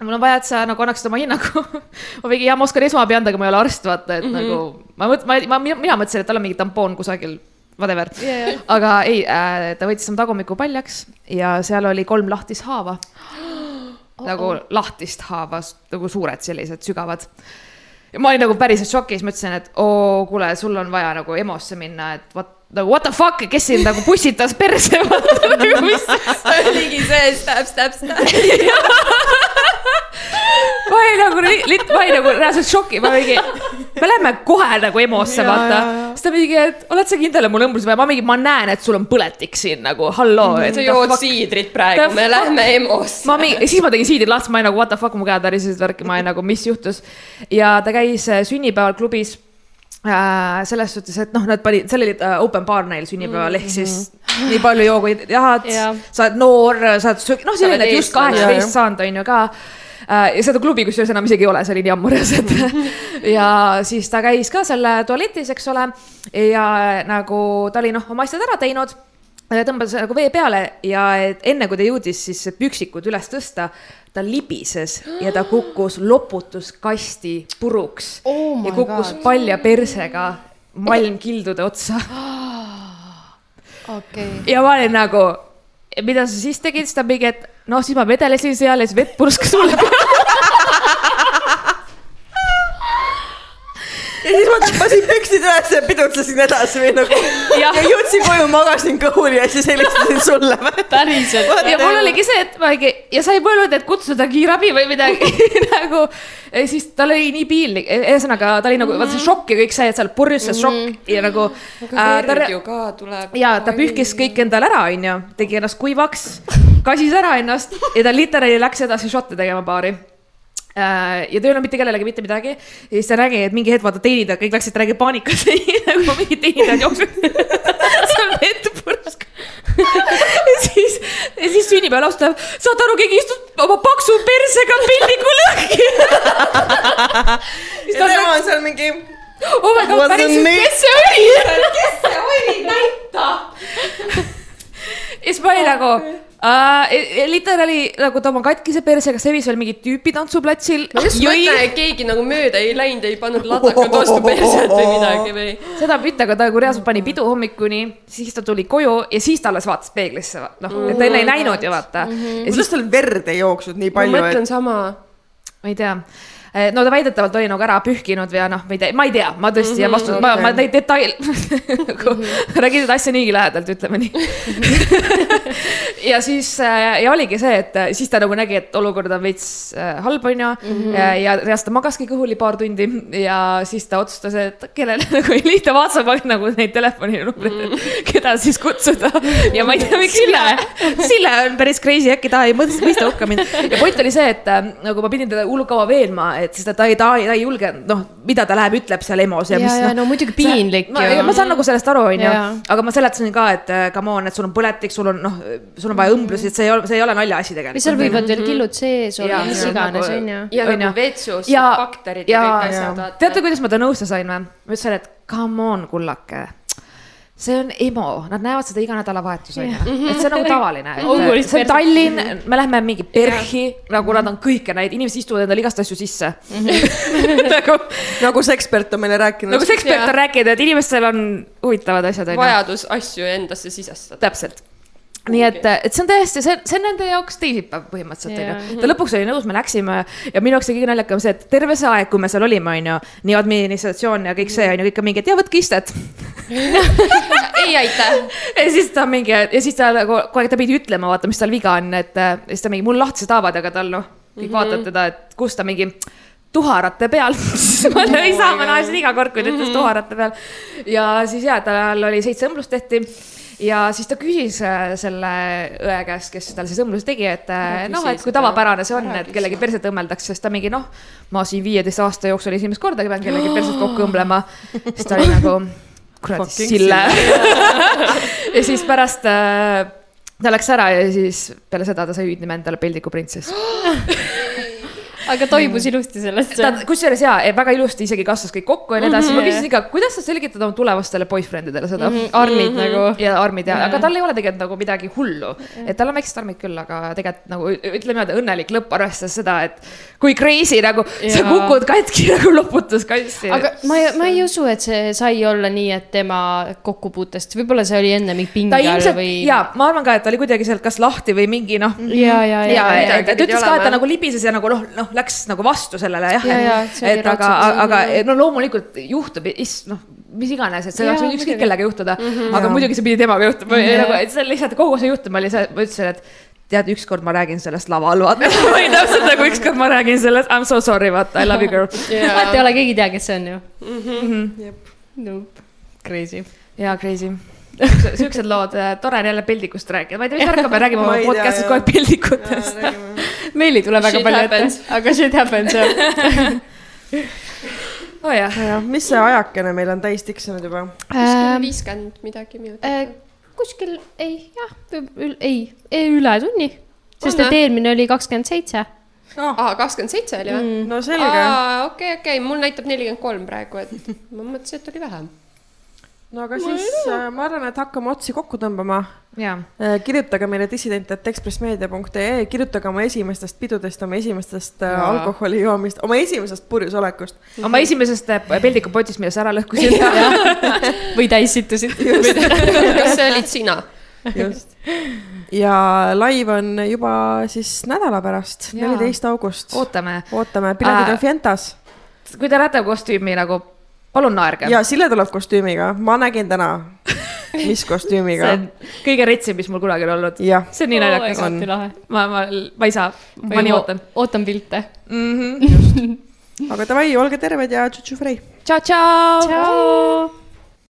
mul on vaja, et sa nagu annaksid oma hinnangu. ma mingi, jaa, ma oskan esmaabi anda, aga ma ei ole arst, vaata, et mm -hmm. nagu ma mõt-, ma, ma, mina mõtlesin, et tal on mingi tampoon kusagil, whatever Yeah, yeah. aga ei äh,, ta võttis oma tagumiku paljaks ja seal oli kolm lahtist haava oh. nagu lahtist haava, nagu suured sellised sügavad. ja ma olin nagu päriselt šokis, ma ütlesin, et oo, kuule, sul on vaja nagu EMO-sse minna, et what, nagu what the fuck, kes sind nagu pussitas perse, vaata nagu mis oligi see stab, stab, stab. Ma olin nagu, ma olin nagu reaalselt šoki, ma mingi, me läheme kohe nagu EMO-sse, vaata. siis ta mingi, et oled sa kindel, et mul õmblus vaja, ma mingi, ma näen, et sul on põletik siin nagu, halloo. sa jood siidrit praegu, me lähme EMO-sse. ma mingi, siis ma tegin siidri lahti, ma olin nagu what the fuck, mu käed värisesid värki, ma olin nagu, mis juhtus. ja ta käis äh, sünnipäeval klubis äh, selles suhtes, et noh, nad panid, seal oli äh, open bar neil sünnipäeval mm -hmm. ehk siis nii palju joo kui tahad Jah. sa oled noor, sa oled söök-, noh, selline, et just kaheksateist saanud on ju ka ja seda klubi kusjuures enam isegi ei ole, see oli nii ammu reaalselt. ja siis ta käis ka seal tualetis, eks ole, ja nagu ta oli noh, oma asjad ära teinud tõmbas nagu vee peale ja enne kui ta jõudis siis püksikud üles tõsta, ta libises ja ta kukkus loputuskasti puruks Oh ja kukkus God. palja persega malmkildude otsa okei. ja ma olin nagu, mida sa siis tegid, siis ta mingi, et noh, siis ma vedelesin seal ja siis vett purskas mulle peale. Ja siis ma tõmbasin püksid üles ja pidutsesin edasi või nagu ja, jõudsin koju, magasin kõhuli ja siis helistasin sulle. päriselt. ja mul oligi see, et ma mingi ja sa ei mõelnud, et kutsuda kiirabi või midagi nagu. siis tal oli nii piinlik, ühesõnaga ta oli nagu vaata see šokk ja kõik see, et seal purjus see šokk ja nagu. aga verd ju ka tuleb. ja ta pühkis kõik endale ära, onju, tegi ennast kuivaks, kasis ära ennast ja ta literaali läks edasi šotte tegema baari. Ja ta ei öelnud mitte kellelegi mitte midagi ja siis ta nägi, et mingi hetk vaata teenindajad kõik läksid, ta nägi paanikas nagu mingid teenindajad jooksid seal vett pursk. ja siis, ja siis sünnipäeva laustav, saad aru, keegi istub oma paksu persega pildiku lõhki. ja tema on seal mingi. oh my god, päriselt, kes see oli? kes see oli, näita. Ja siis ma olin nagu äh,, literaali nagu ta oma katkise persega sevis veel mingi tüüpi tantsuplatsil. ma just mõtlen, et keegi nagu mööda ei läinud, ei pannud ladakat vastu perset või midagi või. seda mitte, aga ta nagu reaalselt pani pidu hommikuni, siis ta tuli koju ja siis ta alles vaatas peeglisse, noh, et ta enne ei näinud ju vaata. ja kuidas siis, tal verd ei jooksnud nii ma palju, mõtlen et sama. ma ei tea no ta väidetavalt oli nagu ära pühkinud või noh, ma ei tea, ma ei tea, ma tõesti ja vastus, ma, ma neid detail räägin seda asja niigi lähedalt, ütleme nii. ja siis äh, ja oligi see, et äh, siis ta nagu nägi, et olukord on veits halb, onju. ja, ja reaalselt ta magaski kõhuli paar tundi ja siis ta otsustas, et kellele nagu ei liita, ainult nagu neid telefoninumbreid, et keda siis kutsuda. ja ma ei tea, miks Sille, Sille on päris crazy, äkki ta ei mõista, hukka mind. ja point oli see, et nagu ma pidin teda hullult kaua veenma, et siis ta, ta ei, ta ei, ta ei julge, noh, mida ta läheb, ütleb seal EMO-s ja ja, mis ja noh no muidugi piinlik ma, ju. ma saan nagu sellest aru, onju aga ma seletasin ka, et äh, come on, et sul on põletik, sul on noh, sul on vaja õmblusi, et see ei ole, see ei ole naljaasi või seal tegelikult. võivad veel killud sees olla mis see on iganes, nagu- onju. ja On ju. nagu vetsus Ja- bakterid ja ja- kõik asjad, teate, kuidas ma ta nõusse sain või? ma ütlesin, et come on, kullake see on EMO, nad näevad seda iga nädalavahetus onju, et see on nagu tavaline, see on Tallinn, me lähme mingi PERH-i, nagu nad on kõike näinud, inimesed istuvad endale igast asju sisse. nagu, nagu see ekspert on meile rääkinud nagu see ekspert on rääkinud, et inimestel on huvitavad asjad onju. vajadus asju endasse sisestada. täpselt. Nii et, et see on täiesti, see, see on nende jaoks teisipäev põhimõtteliselt Jaa. onju. ta lõpuks oli nõus, me läksime ja minu jaoks oli kõige naljakam see, et terve see aeg, kui me seal olime, onju, nii administratsioon ja kõik see onju, kõik on mingi, et ja võtke istet. ei aitäh. ja siis ta mingi ja siis ta nagu kogu aeg ta pidi ütlema, vaata, mis tal viga on, et siis ta mingi, mul lahtised haavad, aga tal noh, kõik mm -hmm. vaatavad teda, et kus ta mingi tuharate peal ma ei saa, ma naersin iga kord, kui ta ütles tuharate peal. ja siis ja tal oli seitse õmblust tehti ja siis ta küsis äh, selle õe käest, kes tal siis õmbluse tegi, et äh, noh, et kui tavapärane see on, et kellegi perset õmmeldakse, sest ta mingi noh, ma siin viieteist aasta jooksul esimest korda pean kellegi perset kokku õmblema. siis ta oli nagu kuradi sille. ja siis pärast äh, ta läks ära ja siis peale seda ta sai hüüdnime endale peldiku printsess. aga toibus ilusti sellest. kusjuures jaa, väga ilusti isegi kasvas kõik kokku ja nii edasi, ma küsisin ka, kuidas sa selgitad oma tulevastele boyfriend idele seda mm. -hmm. armid nagu. ja armid ja, aga tal ei ole tegelikult nagu midagi hullu, et tal on väiksed armid küll, aga tegelikult nagu ütleme niimoodi, õnnelik lõpp, arvestades seda, et kui crazy nagu sa Jaa. kukud katki nagu loputuskasti. aga ma ei, ma ei usu, et see sai olla nii, et tema kokkupuutest, võib-olla see oli enne mingi pinge all või. ja ma arvan ka, et ta oli kuidagi sealt kas lahti või mingi noh ja, ja, ja, ja, ja midagi ta pidi ütles ka, et ta olema. nagu libises ja nagu noh, noh, läks nagu vastu sellele jah Ja, ja, et, et aga, aga no loomulikult juhtub, noh, mis iganes, et see oleks võinud ükskõik kellega juhtuda mm, -hmm, aga Jaa. muidugi see pidi temaga juhtuma ja Jaa. nagu, et see lihtsalt kogu see juhtum oli see, ma ütlesin, et tead, ükskord ma räägin sellest laval, vaata. või täpselt nagu ükskord ma räägin sellest, I m so sorry, vaata, I love you girl. vaata ei ole, keegi ei tea, kes see on ju. Jep. Nope, crazy. jaa, crazy. Siuksed lood, tore on jälle peldikust rääkida, ma ei tea, mis värk on, me räägime Ma oma podcast'is kogu aeg peldikutest. meil ei tule väga Shit palju happens. ette, aga shit happens jah. Oh jah, mis see ajakene meil on täis tiksunud juba? kuskil viiskümmend midagi minutit. Ähm, äh, kuskil ei, jah, ei, ei üle tunni, sest et eelmine oli kakskümmend seitse. aa, kakskümmend seitse oli või? no selge. okei, okei, mul näitab nelikümmend kolm praegu, et ma mõtlesin, et oli vähem. No aga siis äh, ma arvan, et hakkame otsi kokku tõmbama. jaa. kirjutage meile dissident.ekspressmeedia.ee, kirjutage oma esimestest pidudest, oma esimestest äh, Jaa. alkoholi joomist, oma esimesest purjus olekust. oma esimesest äh, peldikupotist, mille sa ära lõhkusid. või täis sittusid. kas see olid sina? just. ja live on juba siis nädala pärast, neliteist august. ootame, ootame, piletid Äh, on Fientas kui te näete kostüümi nagu, palun naerge. ja Sille tuleb kostüümiga, ma nägin täna, mis see kostüümiga. on kõige retsim, mis mul kunagi on olnud. see on nii naljakas. on. lahe. ma, ma, ma ei saa, ma nii ootan. ootan pilte. mm. -hmm. aga davai, olge terved ja tšutšu frei. tšau, tšau. tšau.